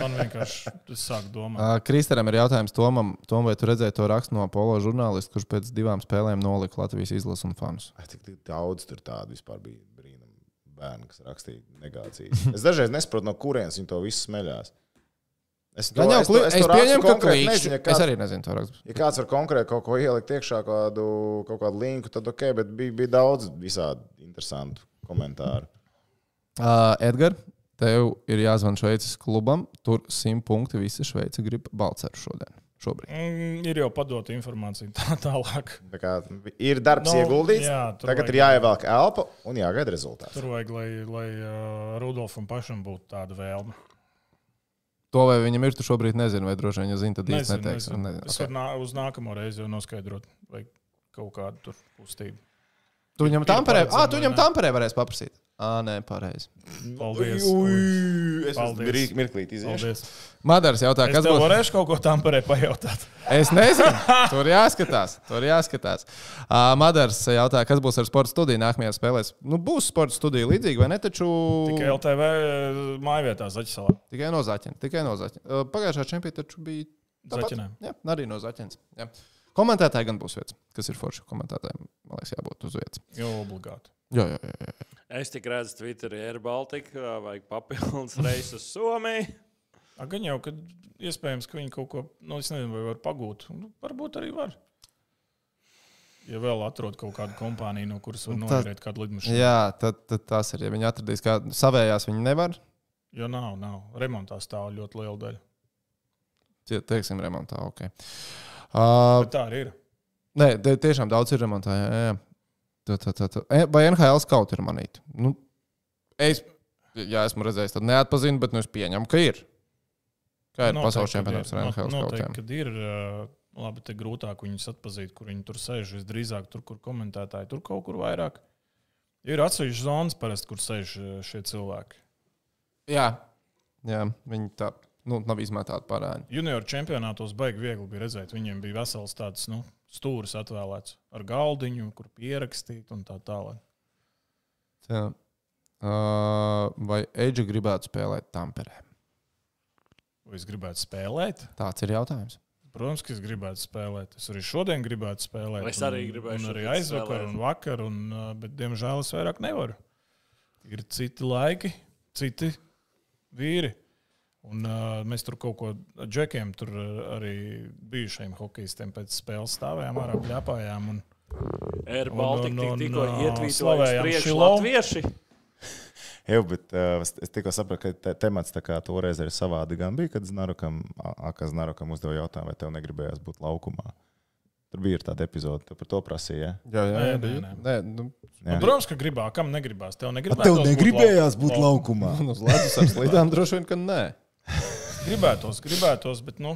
Man vienkārši tas sāk domāt. Uh, Kristēram ir jautājums Tomam, Tom, vai tu redzēji to rakstu no polo žurnālista, kurš pēc divām spēlēm nolika Latvijas izlases un fanus? Ai, Tik tik daudz tur tādu vispār bija brīnum bērnu, kas rakstīja negācijas. Es dažreiz nesaprotu, no kurienes viņi to visu smeļās. Es, to- jau es, to- es, es pieņemu, ka klīkšķi. nezinu, ja Es kāds- arī nezinu to rakstu. Ja kāds var konkrēti kaut ko ielikt iekšā, kādu, kaut kādu linku, tad ok, bet bija, bija daudz visādi interesantu komentāru. Uh, Edgars, tev ir jāzvan Šveices klubam. Tur simt punkti. Visi Šveici grib Balčeru šodien. Šobrīd. Mm, ir jau padota informācija tā, tālāk. Tā kā ir darbs Nu, no, ieguldīts, jā, tagad vajag- ir jāievelk elpa un jāgaida rezultāts. Tur vajag, lai, lai uh, Rudolfam pašam būtu tāda vēlme. To vai viņam ir, tu šobrīd nezini, vai droši vien, ja zini, tad īsti Nezinu, neteiks. nezinu. Nezinu. Es varu nā, uz nākamo reizi jau noskaidrot, vai kaut kādu tur kustību. Tu viņam tamperē, ah, tu viņam tamperē varēsi paprasīt. Ā, nē, pareizi. Paldies. Es Paldies. mirklīt iziešu. Paldies. Madars jautā, Es kas būs? varēšu kaut ko tam parē pajautāt. Es nezinu. Tur jāskatās. Tur jāskatās. Uh, Madars jautā, kas būs ar sporta studiju nākamajā spēlē. Nu, būs sporta studija līdzīga, vai ne? Taču Tikai LTV mājvietā Zaķisalā. tikai no zaķiem. Tikai no zaķiem. Uh, pagājušā čempionāta taču bija. tāpat. Zaķinēm. Jā, arī no zaķiem. Jā. Komentētāji gan būs vietas, kas ir forši komentētājiem. Man liekas, jābūt uz vietas. Jo obligāti. Jā, jā, jā. Es tik redzu, Twitterī ir Baltika, vajag papildus reisu uz Somiju. A, Gan jau, ka iespējams, ka viņi kaut ko, nu, es nezinu, vai var pagūt. Nu, varbūt arī var. Ja vēl atrod kaut kādu kompāniju, no kuras var Nu, noderēt kādu lidmašīnu. jā tad, tad tas ir. Ja viņi atradīs kādu savējās, viņi nevar. Jo nav, nav. Remontā stāv ļoti liela daļa. Tie- Teiksim, remontā. Okay. Uh, Bet tā arī ir. nē, tie- tiešām daudz ir remontā. Jā, jā. Tā, tā, tā, tā. E, Vai NHL kaut ir manīti? Nu, es, jā, esmu redzējis, tad neatpazinu, bet nu, es pieņemu, ka ir. Kā ir Noteikti, pasaules čempionāts ar NHL skautiem? kad ir. Labi, te grūtāk viņus atpazīt, kur viņi tur sēž. Visdrīzāk tur, kur komentētāji tur kaut kur vairāk. Ir atsevišķas zonas, parasti, kur sēž šie cilvēki. Jā, jā viņi tā nu, nav izmetāti parādi. Junior čempionātos baigi viegli bija redzēt. Viņiem bija vesels tāds nu, stūris atvēlēts ar galdiņu, kur pierakstīt un tā tālāk. Tā. Uh, vai Eģe gribētu spēlēt Tamperē? Vai es gribētu spēlēt? Tāds ir jautājums. Protams, ka es gribētu spēlēt. Es arī šodien gribētu spēlēt. Es arī un- gribēju Un arī šodien aizvakar spēlēt. un vakar, un, bet diemžēl es vairāk nevaru. Ir citi laiki, citi vīri. Un, uh, mēs tur kaut ko ar džekiem, tur arī bijušajiem hokeistiem pēc spēles stāvējām, ārā pļāpājām. Un, Ir Un- Baltika un- tik- un, tikko slavējam priekš latvieši. Jā, bet uh, es, tikko sapratu, ka te, temats tā kā toreiz ir savādi. Gan bija, kad Znarukam, Akas Znarukam uzdeva jautājumu, vai tev negribējās būt laukumā. Tur bija tāda epizode, tu par to prasīja. Jā, jā, Nē, jā, nē, bija. nē. nē, nu, un, protams, ka gribā, kam negribās. Tev negribētos būt lau- laukumā. nu, uz ledus ar slīdām droši vien, ka nē. Gribētos, gribētos, bet nu.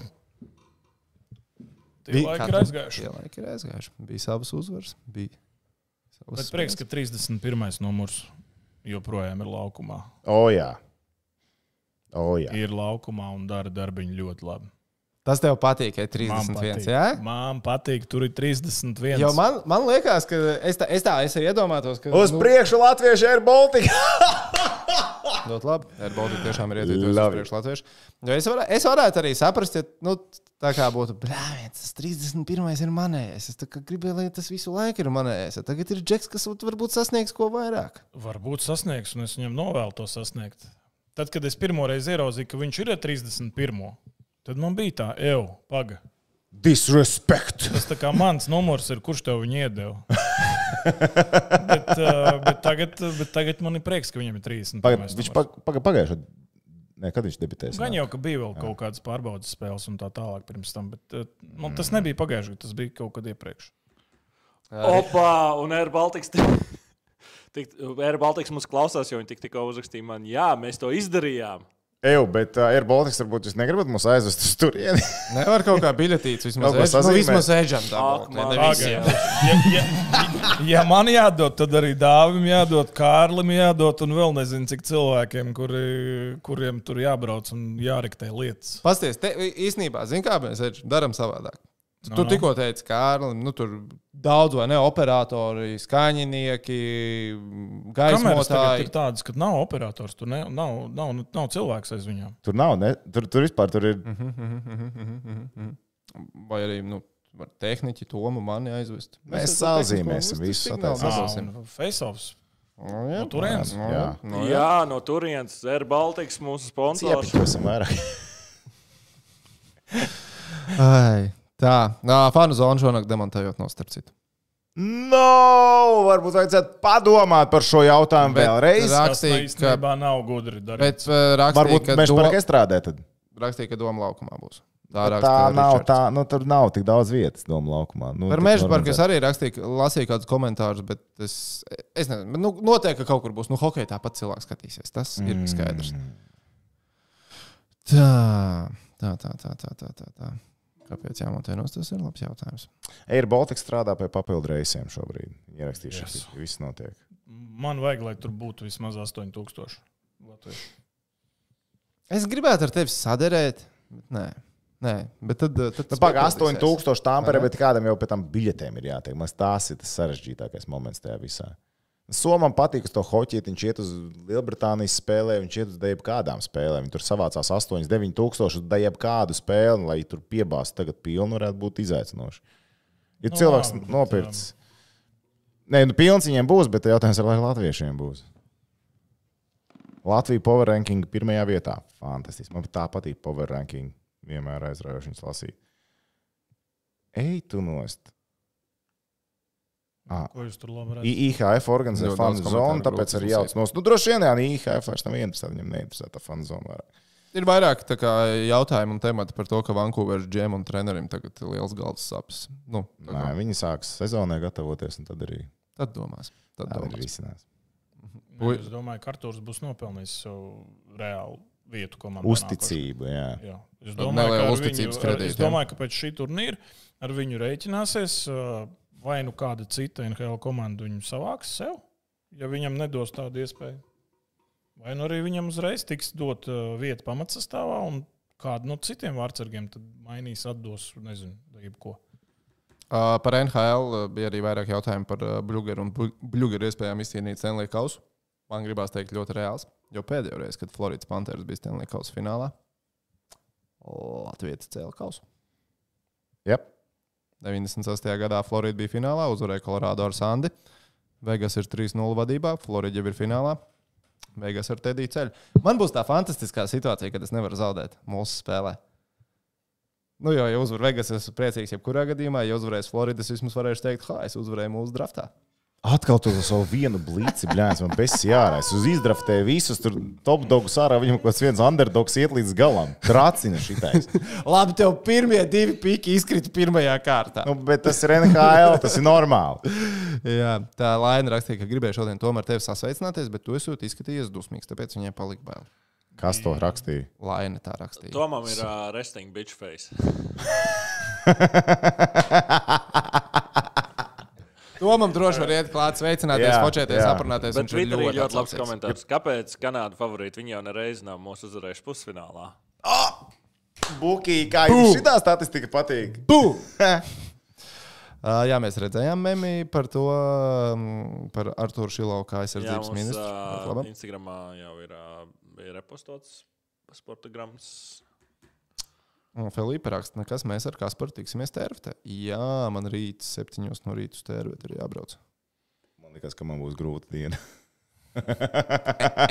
Tie Bija- laiki ir aizgājuši. Tie laiki ir aizgājuši. Bija savas uzvaras. Bija savas Bet prieks, ka 31. numurs joprojām ir laukumā. O, jā. O, jā. Ir laukumā un dara darbiņu ļoti labi. Tas tev patīk, ja Man 31. patīk. Jā? Man patīk, tur ir 31. Jo man, man liekas, ka es tā, es tā es arī iedomātos, ka. Uz priekšu Latviešu ir Baltika! Ļoti labi. Airbaltic tiešām ir Labi. priekš latviešu. Jo es, varē, es varētu arī saprast, ja nu, tā kā būtu, brāļs, tas 31. ir manējais. Es gribēju, lai tas visu laiku ir manējais. Tagad ir džeks, kas varbūt sasniegs ko vairāk. Varbūt sasniegs, un es viņam novēlu to sasniegt. Tad, kad es pirmo reizi ieraudzīju, ka viņš ir ar 31. Tad man bija tā, ej, paga. Disrespect! Tas tā kā mans numurs ir, kurš tev viņu iedeva. bet, uh, bet, tagad, bet tagad man ir prieks, ka viņam ir 30. Paga, viņš pag- paga- pagājušajā. Nē, kad viņš debitēs? Gan jau, ka bija vēl kaut kādas pārbaudas spēles un tā tālāk pirms tam, bet uh, man tas nebija pagājušajā gadā, tas bija kaut kad iepriekš. Opa, un Air Baltics. Tik, Air Baltics mums klausās, jo viņi tik, tikko uzrakstīja man, jā, mēs to izdarījām. Eju, bet uh, Air Baltics varbūt jūs negribat mūs aizvest uz turieni. Nevar kaut kā biļetīts vismaz edž- nu, vismaz eģam. Ak, dabūt, Ne, ne visiem. Ja, ja, ja, man jādod, tad arī Dāvim jādod, Kārlim jādod, un vēl nezinu, cik cilvēkiem, kuri, kuriem tur jābrauc un jārektē lietas. Pasties, te, īstenībā, zini, kā mēs darām savādāk. Tu No, no, no. tikko teici, Kārlim, nu tur daudz vai ne operatori, skaņinieki, gaismotāji. ir tādas, ka nav operators, tur ne, nav, nav, nav cilvēks aiz viņiem. Tur nav, ne? Tur, tur vispār tur ir. Vai arī nu, var tehniķi tomu mani aizvest. Mēs tehnisko- visus. Face-offs. Nu, jā, No turienes? nu, Jā. nu, Jā, no turienes Air Baltics mūsu sponsors. Ciepiņosim vairāk. Ai, tā, Nā, fanu zonu šonakt demontējot no starp citu. No, varbūt vajadzētu padomāt par šo jautājumu Bet vēlreiz. Rakstīja, ka- īstenībā nav gudri darīt. Bet rakstīja, Varbūt mēs do, par ko strādājam. Tad. rakstīja, ka doma laukumā būs. Tā rakstīja nav, Ričards. tā, nu, tur nav tik daudz vietas, domāju, laukumā. Nu, Par meža parku es arī rakstīju, lasīju kādus komentārus, bet es, es nezinu, bet, nu, noteikti, ka kaut kur būs. Nu, hokeja tāpat cilvēks skatīsies. Tas mm. ir skaidrs. Tā, tā, tā, tā, tā, tā, tā. Kāpēc jāmontē nos? Tas ir labs jautājums. Air Baltica strādā pie papildu reisiem šobrīd. Ierakstīšu, Yes. viss notiek. Man vajag, lai tur būtu vismaz 8000 latviešu. Es gribētu ar tevi saderēt, bet nē. Nē, bet tad. tad Nu, Pagaidām, piepildīsies. 8000 tāmpere, bet kādam jau pēc tam biļetēm ir jātiek. Man tas ir tas sarežģītākais moments tajā visā. Somam patīk uz to hoķīt, viņš iet uz Lielbritānijas spēlē, viņš iet uz dēļ kādām spēlēm. Viņi tur savācās 8, 9 tūkstoši dēļ kādu spēli, lai tur piebāztu tagad pilnu, varētu būt izaicinoši. Ir Nu, cilvēks bet, nopircis. Nē, nu pilns viņiem būs, bet jautājums ir, vai latviešiem būs. Latvija power ranking pirmajā vietā. Fantastiski. Man tā patīk power ranking. Vienmēr aizraujoši viņus lasīt. Ej, tu nost. Ah, Ko jūs tur labi IHF organizē fanu zonu, tāpēc arī jauc nos. Nu, droši vien, jā, IHF vairs nav interesēta. Viņam neinteresē tā fanu zona vairāk. Ir vairāk tā kā, jautājumu un temati par to, ka Vankūveras džem un trenerim tagad ir liels galvas sapes. Nu, tā Nē, kā, viņi sāks sezonai gatavoties, un tad arī tad domās. Tad tā arī domās. risinās. Nu, Es domāju, ka Arthurs būs nopelnījis savu reālu vietu komandā. Uzticību, jā. Jā. Es domāju, ka nelielu ar uzticības viņu, kredītu, es jā. domāju, ka pēc šī turnīra ar viņu rēķināsies, uh, vai nu kāda cita NHL komanda viņu savāks sev, ja viņam nedos tādu iespēju. Vai nu arī viņam uzreiz tiks dot uh, vieta pamatsastāvā, un kādu no citiem vārdsargiem tad mainīs, atdos, nezinu, jebko. Uh, par NHL uh, bija arī vairāk jautājumu par uh, Bluegeru un Blu- Bluegeru iespējām izcīnīt Stanley Kausu. Man gribās teikt ļoti reāls, jo pēdējo reizi, kad Floridas Panthers bija Stanley Kausa finālā, Latvijas cēlā kausu. Yep. 98. gadā Florida bija finālā, uzvarēja Colorado ar Sandi. Vegas ir 3-0 vadībā, Florida jau ir finālā. Vegas ar Tediju ceļu. Man būs tā fantastiskā situācija, kad es nevaru zaudēt mūsu spēlē. Nu, jo, ja uzvar Vegas, es esmu priecīgs jebkurā gadījumā. Ja uzvarēs Florida, es vismaz varēšu teikt, ha, es uzvarēju mūsu draftā. Atkal uz savu vienu blīci, bļāns, man besi jārā. Es uz izdraftēju visus, tur top dogus ārā, viņam kaut kāds viens underdogs iet līdz galam. Tracina šitais. Labi, tev pirmie divi piki izkrita pirmajā kārtā. Nu, bet tas ir NHL, tas ir normāli. Jā, tā Laina rakstīja, ka gribēja šodien tomēr tevi sasveicināties, bet tu esi izskatījies dusmīgs, tāpēc viņai palika bail. Kas to rakstīja? Laina tā rakstīja. Tomam ir uh, resting bitch face. Tomam droši var iet klāt, sveicināties, jā. aprunāties. Viņš ir ļoti, ļoti labs komentārs. Kāpēc Kanāda favorīti? Viņi jau nereiz nav mūsu uzvarējuši pusfinālā. Buki, kā jums šī statistika patīk? Uh, jā, mēs redzējām memi par to, um, par Arthuru Šilovu, kā aizsardzības ministru. labi. Instagramā jau ir, ā, ir repostots sporta grams. Un Filipa raksta, nekas, mēs ar Kasparu tiksimies tērvtē. Jā, man rīt septiņos no rīta uz tērvete ir jābrauc. Man liekas, ka man būs grūta diena.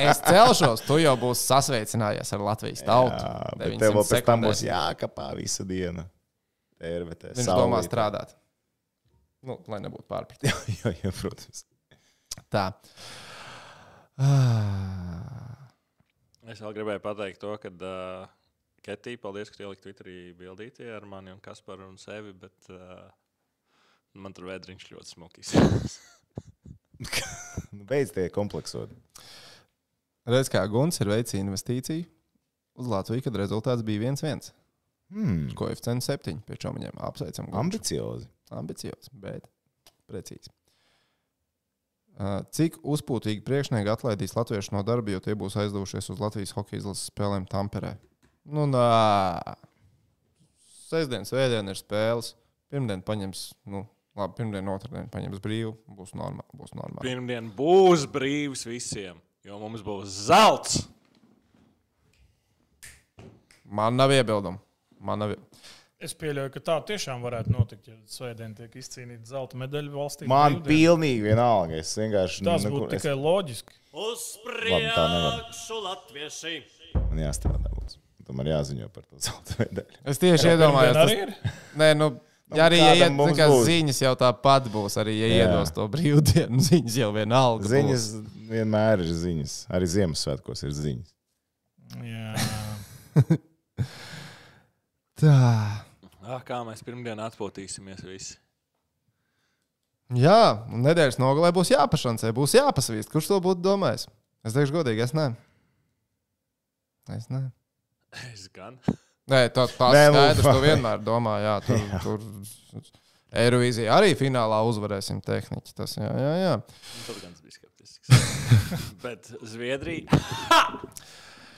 Es celšos, tu jau būsi sasveicinājies ar Latvijas tautu. Jā, bet 900 tev vēl pēc tam būs jākapā visu dienu. Tērvetē, Viņš domā strādāt. Nu, lai nebūtu pārpratums. jā, jā, protams. Tā. Ah. Es vēl gribēju pateikt to, ka uh, Ketī, paldies, ka ielikt Twitterī bildītie ar mani un Kasparu un sevi, bet uh, man tur vēdriņš ļoti smukīs. Nu, beidz tie kompleksot. Redz, kā Guns ir veicis investīciju uz Latviju, kad rezultāts bija 1-1. Hmm. Koeficients 7. Pie čām viņiem apsveicam. Gunču. Ambiciozi. Ambiciozs, bet precīzi. Cik uzpūtīgi priekšnieki atlaidīs latviešus no darba, jo tie būs aizdevušies uz Latvijas hokeja izlases spēlēm Tamperē? Nu, nā. Sestdien, svētdien ir spēles. Pirmdien paņems, nu, labi, pirmdien, otrdien paņems brīvu. Būs normāli. Būs normāli. Pirmdien būs brīvs visiem, jo mums būs zelts. Man nav iebildumu. Man nav. Es pieļauju, ka tā tiešām varētu notikt, ja svētdien tiek izcīnīta zelta medaļa valstī. Man brīvdienu. pilnīgi vienalga. Es vienkārši Tas nekur- būtu tikai loģiski. Uz priekšu latvieši! Es, man jāstrādā. Būs. Man jāziņo par to zelta medaļu. Es tieši iedomājos, Arī tas, ir. nē, nu, ja arī ja iet, kā, būs. ziņas jau tāpat būs, arī ja Jā. iedos to brīvdienu, ziņas jau vienalga. būs. Ziņas vienmēr ir ziņas. Arī Ziemassvētkos ir ziņas. Jā. Tā. Ah, kā mēs pirmdien atpūtīsimies visi. Jā, un nedēļas nogalē būs jāpašancē, būs jāpasvīst. Kurš to būtu domājis? Es teikšu, godīgi, es nē. Es nē. Es gan. Nē, tā, tas Nē, nu, skaidrs. Tu vienmēr domā, jā, tur, jā. tur Eirovīzija arī finālā uzvarēsim tehniķi. Tas, jā, jā, jā. Tur gan bija skeptisks. Bet Zviedrija.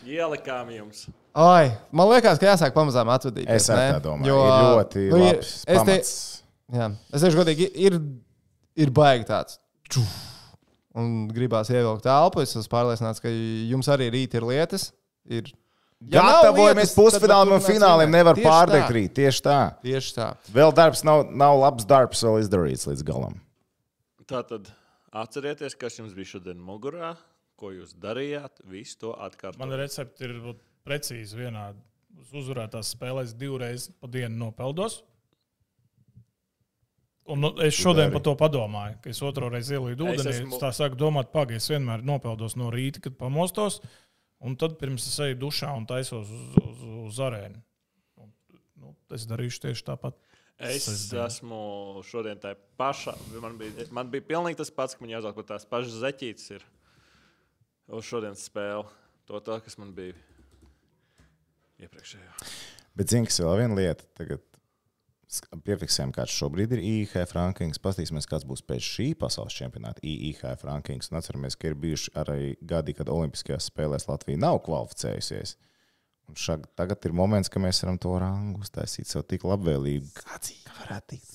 Ielikām jums. Ai, man liekas, ka jāsāk pamazām atvadīties. Es tā domāju. Jo, ir ļoti nu, ir- labs es te, pamats. jā, es teikšu, godīgi, ir, ir baigi tāds. Čuf, un gribās ievilkt elpu. Es esmu pārliecināts, ka jums arī rīt ir lietas. Ir, Ja Gatavojamies tad pusfināliem un svinēt. Nevar pārdegt tā. rīt. Tieši tā. Tieši tā. Vēl darbs nav, nav labs darbs, vēl izdarīts līdz galam. Tātad atcerieties, kas jums bija šodien mugurā, ko jūs darījāt, visu to atkārtot. Man recepti ir precīzi vienādi. Uz uzvarētās spēlēs divreiz pa dienu nopeldos. Un nu, es šodien par to padomāju, ka es otru reizi ielīdu ūdenī. Es, esmu- es tā sāku domāt, pagaidi, es vienmēr nopeldos no rīta, kad pamostos. Un tad pirms es eju dušā un taisos uz, uz, uz arēnu. Un, Nu, es darīšu tieši tāpat. Es Sestdien. esmu šodien tā pašā. Man bija, man bija pilnīgi tas pats, ka man jāsaka, ka tās pašas zeķītes ir uz šodienas spēli. To tā, kas man bija iepriekšējā. Bet zini, kas vēl viena lieta. Tagad piefiksējam, kāds šobrīd ir IHF rankings. Paskatīsimies, kāds būs pēc šī pasaules čempionāta IHF rankings. Un atceramies, ka ir bijuši arī gadi, kad Olimpiskajās spēlēs Latvija nav kvalificējusies. Un šag, tagad ir moments, kad mēs varam to rangu uztaisīt sev tik labvēlīgi. Kāds varētu tikt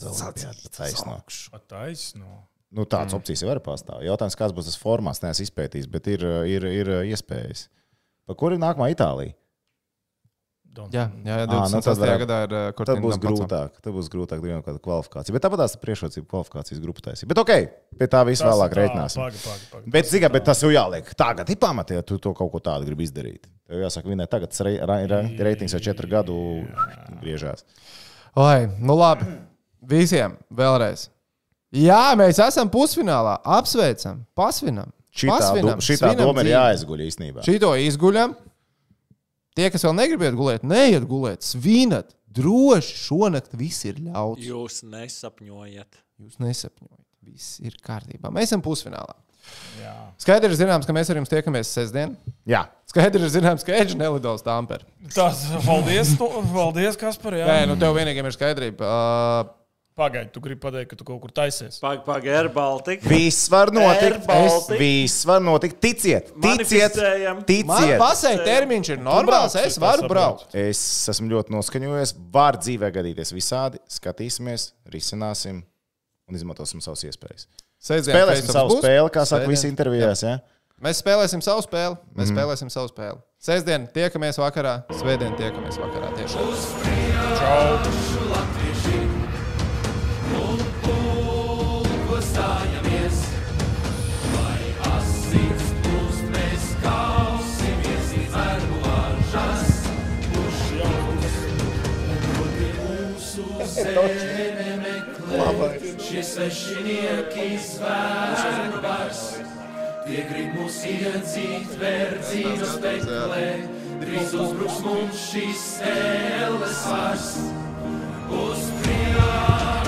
taisno? Pat taisno. Nu, tāds mm. opcijas jau var pastāvēt. Jautājums, kāds būs tas formāts, neesmu izpētījis, bet ir, ir, ir iespējas. Pa kur ir nākamā Itālija? Don't- Jā, jā, jā Ā, nu 26. tad varētu- gadā ir uh, Tad būs grūtāk. Tad būs grūtāk dabūt kādu kvalifikāciju. Bet tāpat tās priekšrocība kvalifikācijas grupu taisīt. Bet ok, pie tā visu Tas vēlāk tā, reiķināsim. Pagi, pagi, pagi. Bet, bet tas jau jāliek. Tagad ir pamatā, ja tu to kaut ko tādu gribi izdarīt. Tev jāsaka, viņa tagad reitings jau četru gadu griežās. Oi, nu labi. Visiem vēlreiz. Jā, mēs esam pusfinālā. Apsveicam, pasvinam. Šitā, pasvinam, šitā doma ir jāizguļ īstenībā. Šito izguļam. Tie, kas vēl negribat gulēt, neiet gulēt, svinat. Droši šonakt viss ir ļauts. Jūs nesapņojat. Jūs nesapņojat. Viss ir kārtībā. Mēs esam pusfinālā. Jā. Skaidrs, ir zināms, ka mēs ar jums tiekamies sestdien. Jā, Skaidrs, ir zināms, ka Edžers nelidos Tāmperē. Tas paldies, tu, paldies Kaspar. Jā. Nē, nu tev vienīgajam ir skaidrība. Uh, Pagaidi, tu gribi pateikt, ka tu kaut kur taisies. Pagaid, pagaid, Baltika. viss var notikt. Air Baltic. Viss var notikt. Ticiet, ticiet, Manifestējam. man ticiet. pasēja termiņš ir normāls, brauc, es es varu braukt. Es esmu ļoti noskaņojies. Var dzīvē gadīties visādi. Skatīsimies, risināsim un izmantosim savas iespējas. Sestdien Spēlēsim savu būs. spēli, kā saka, visi intervijās. Ja? Mēs spēlēsim savu spēli. Mēs mm. spēlēsim savu spēli. Sestdien tiekamies vakarā, svētdien tiekamies vakarā. Tiešām. Stājamies, mūsu zeme meklē, šie svešinieki zvēru vairs, tie grib mūs iedzīt, verdzības meklē, drīz uzbruks mums šīs ēles vairs, uz priekšu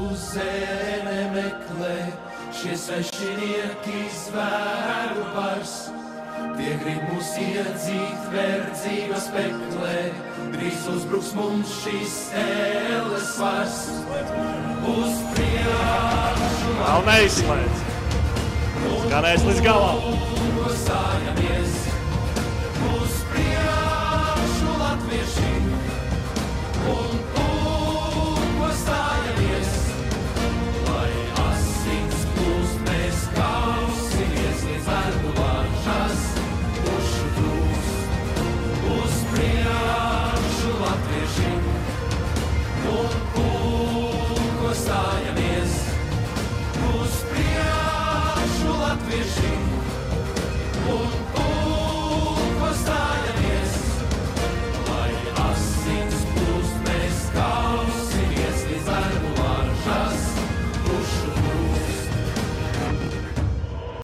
uz zeme meklē, šie svešinieki zvēru pars. Tie grib mūs iedzīt verdzības peklē, drīz uzbruks mums šis ēles vars. Uz priekšu! Vēl neizslēdz! Skanēs līdz galam! Sājamies! Uz priekšu, latvieši!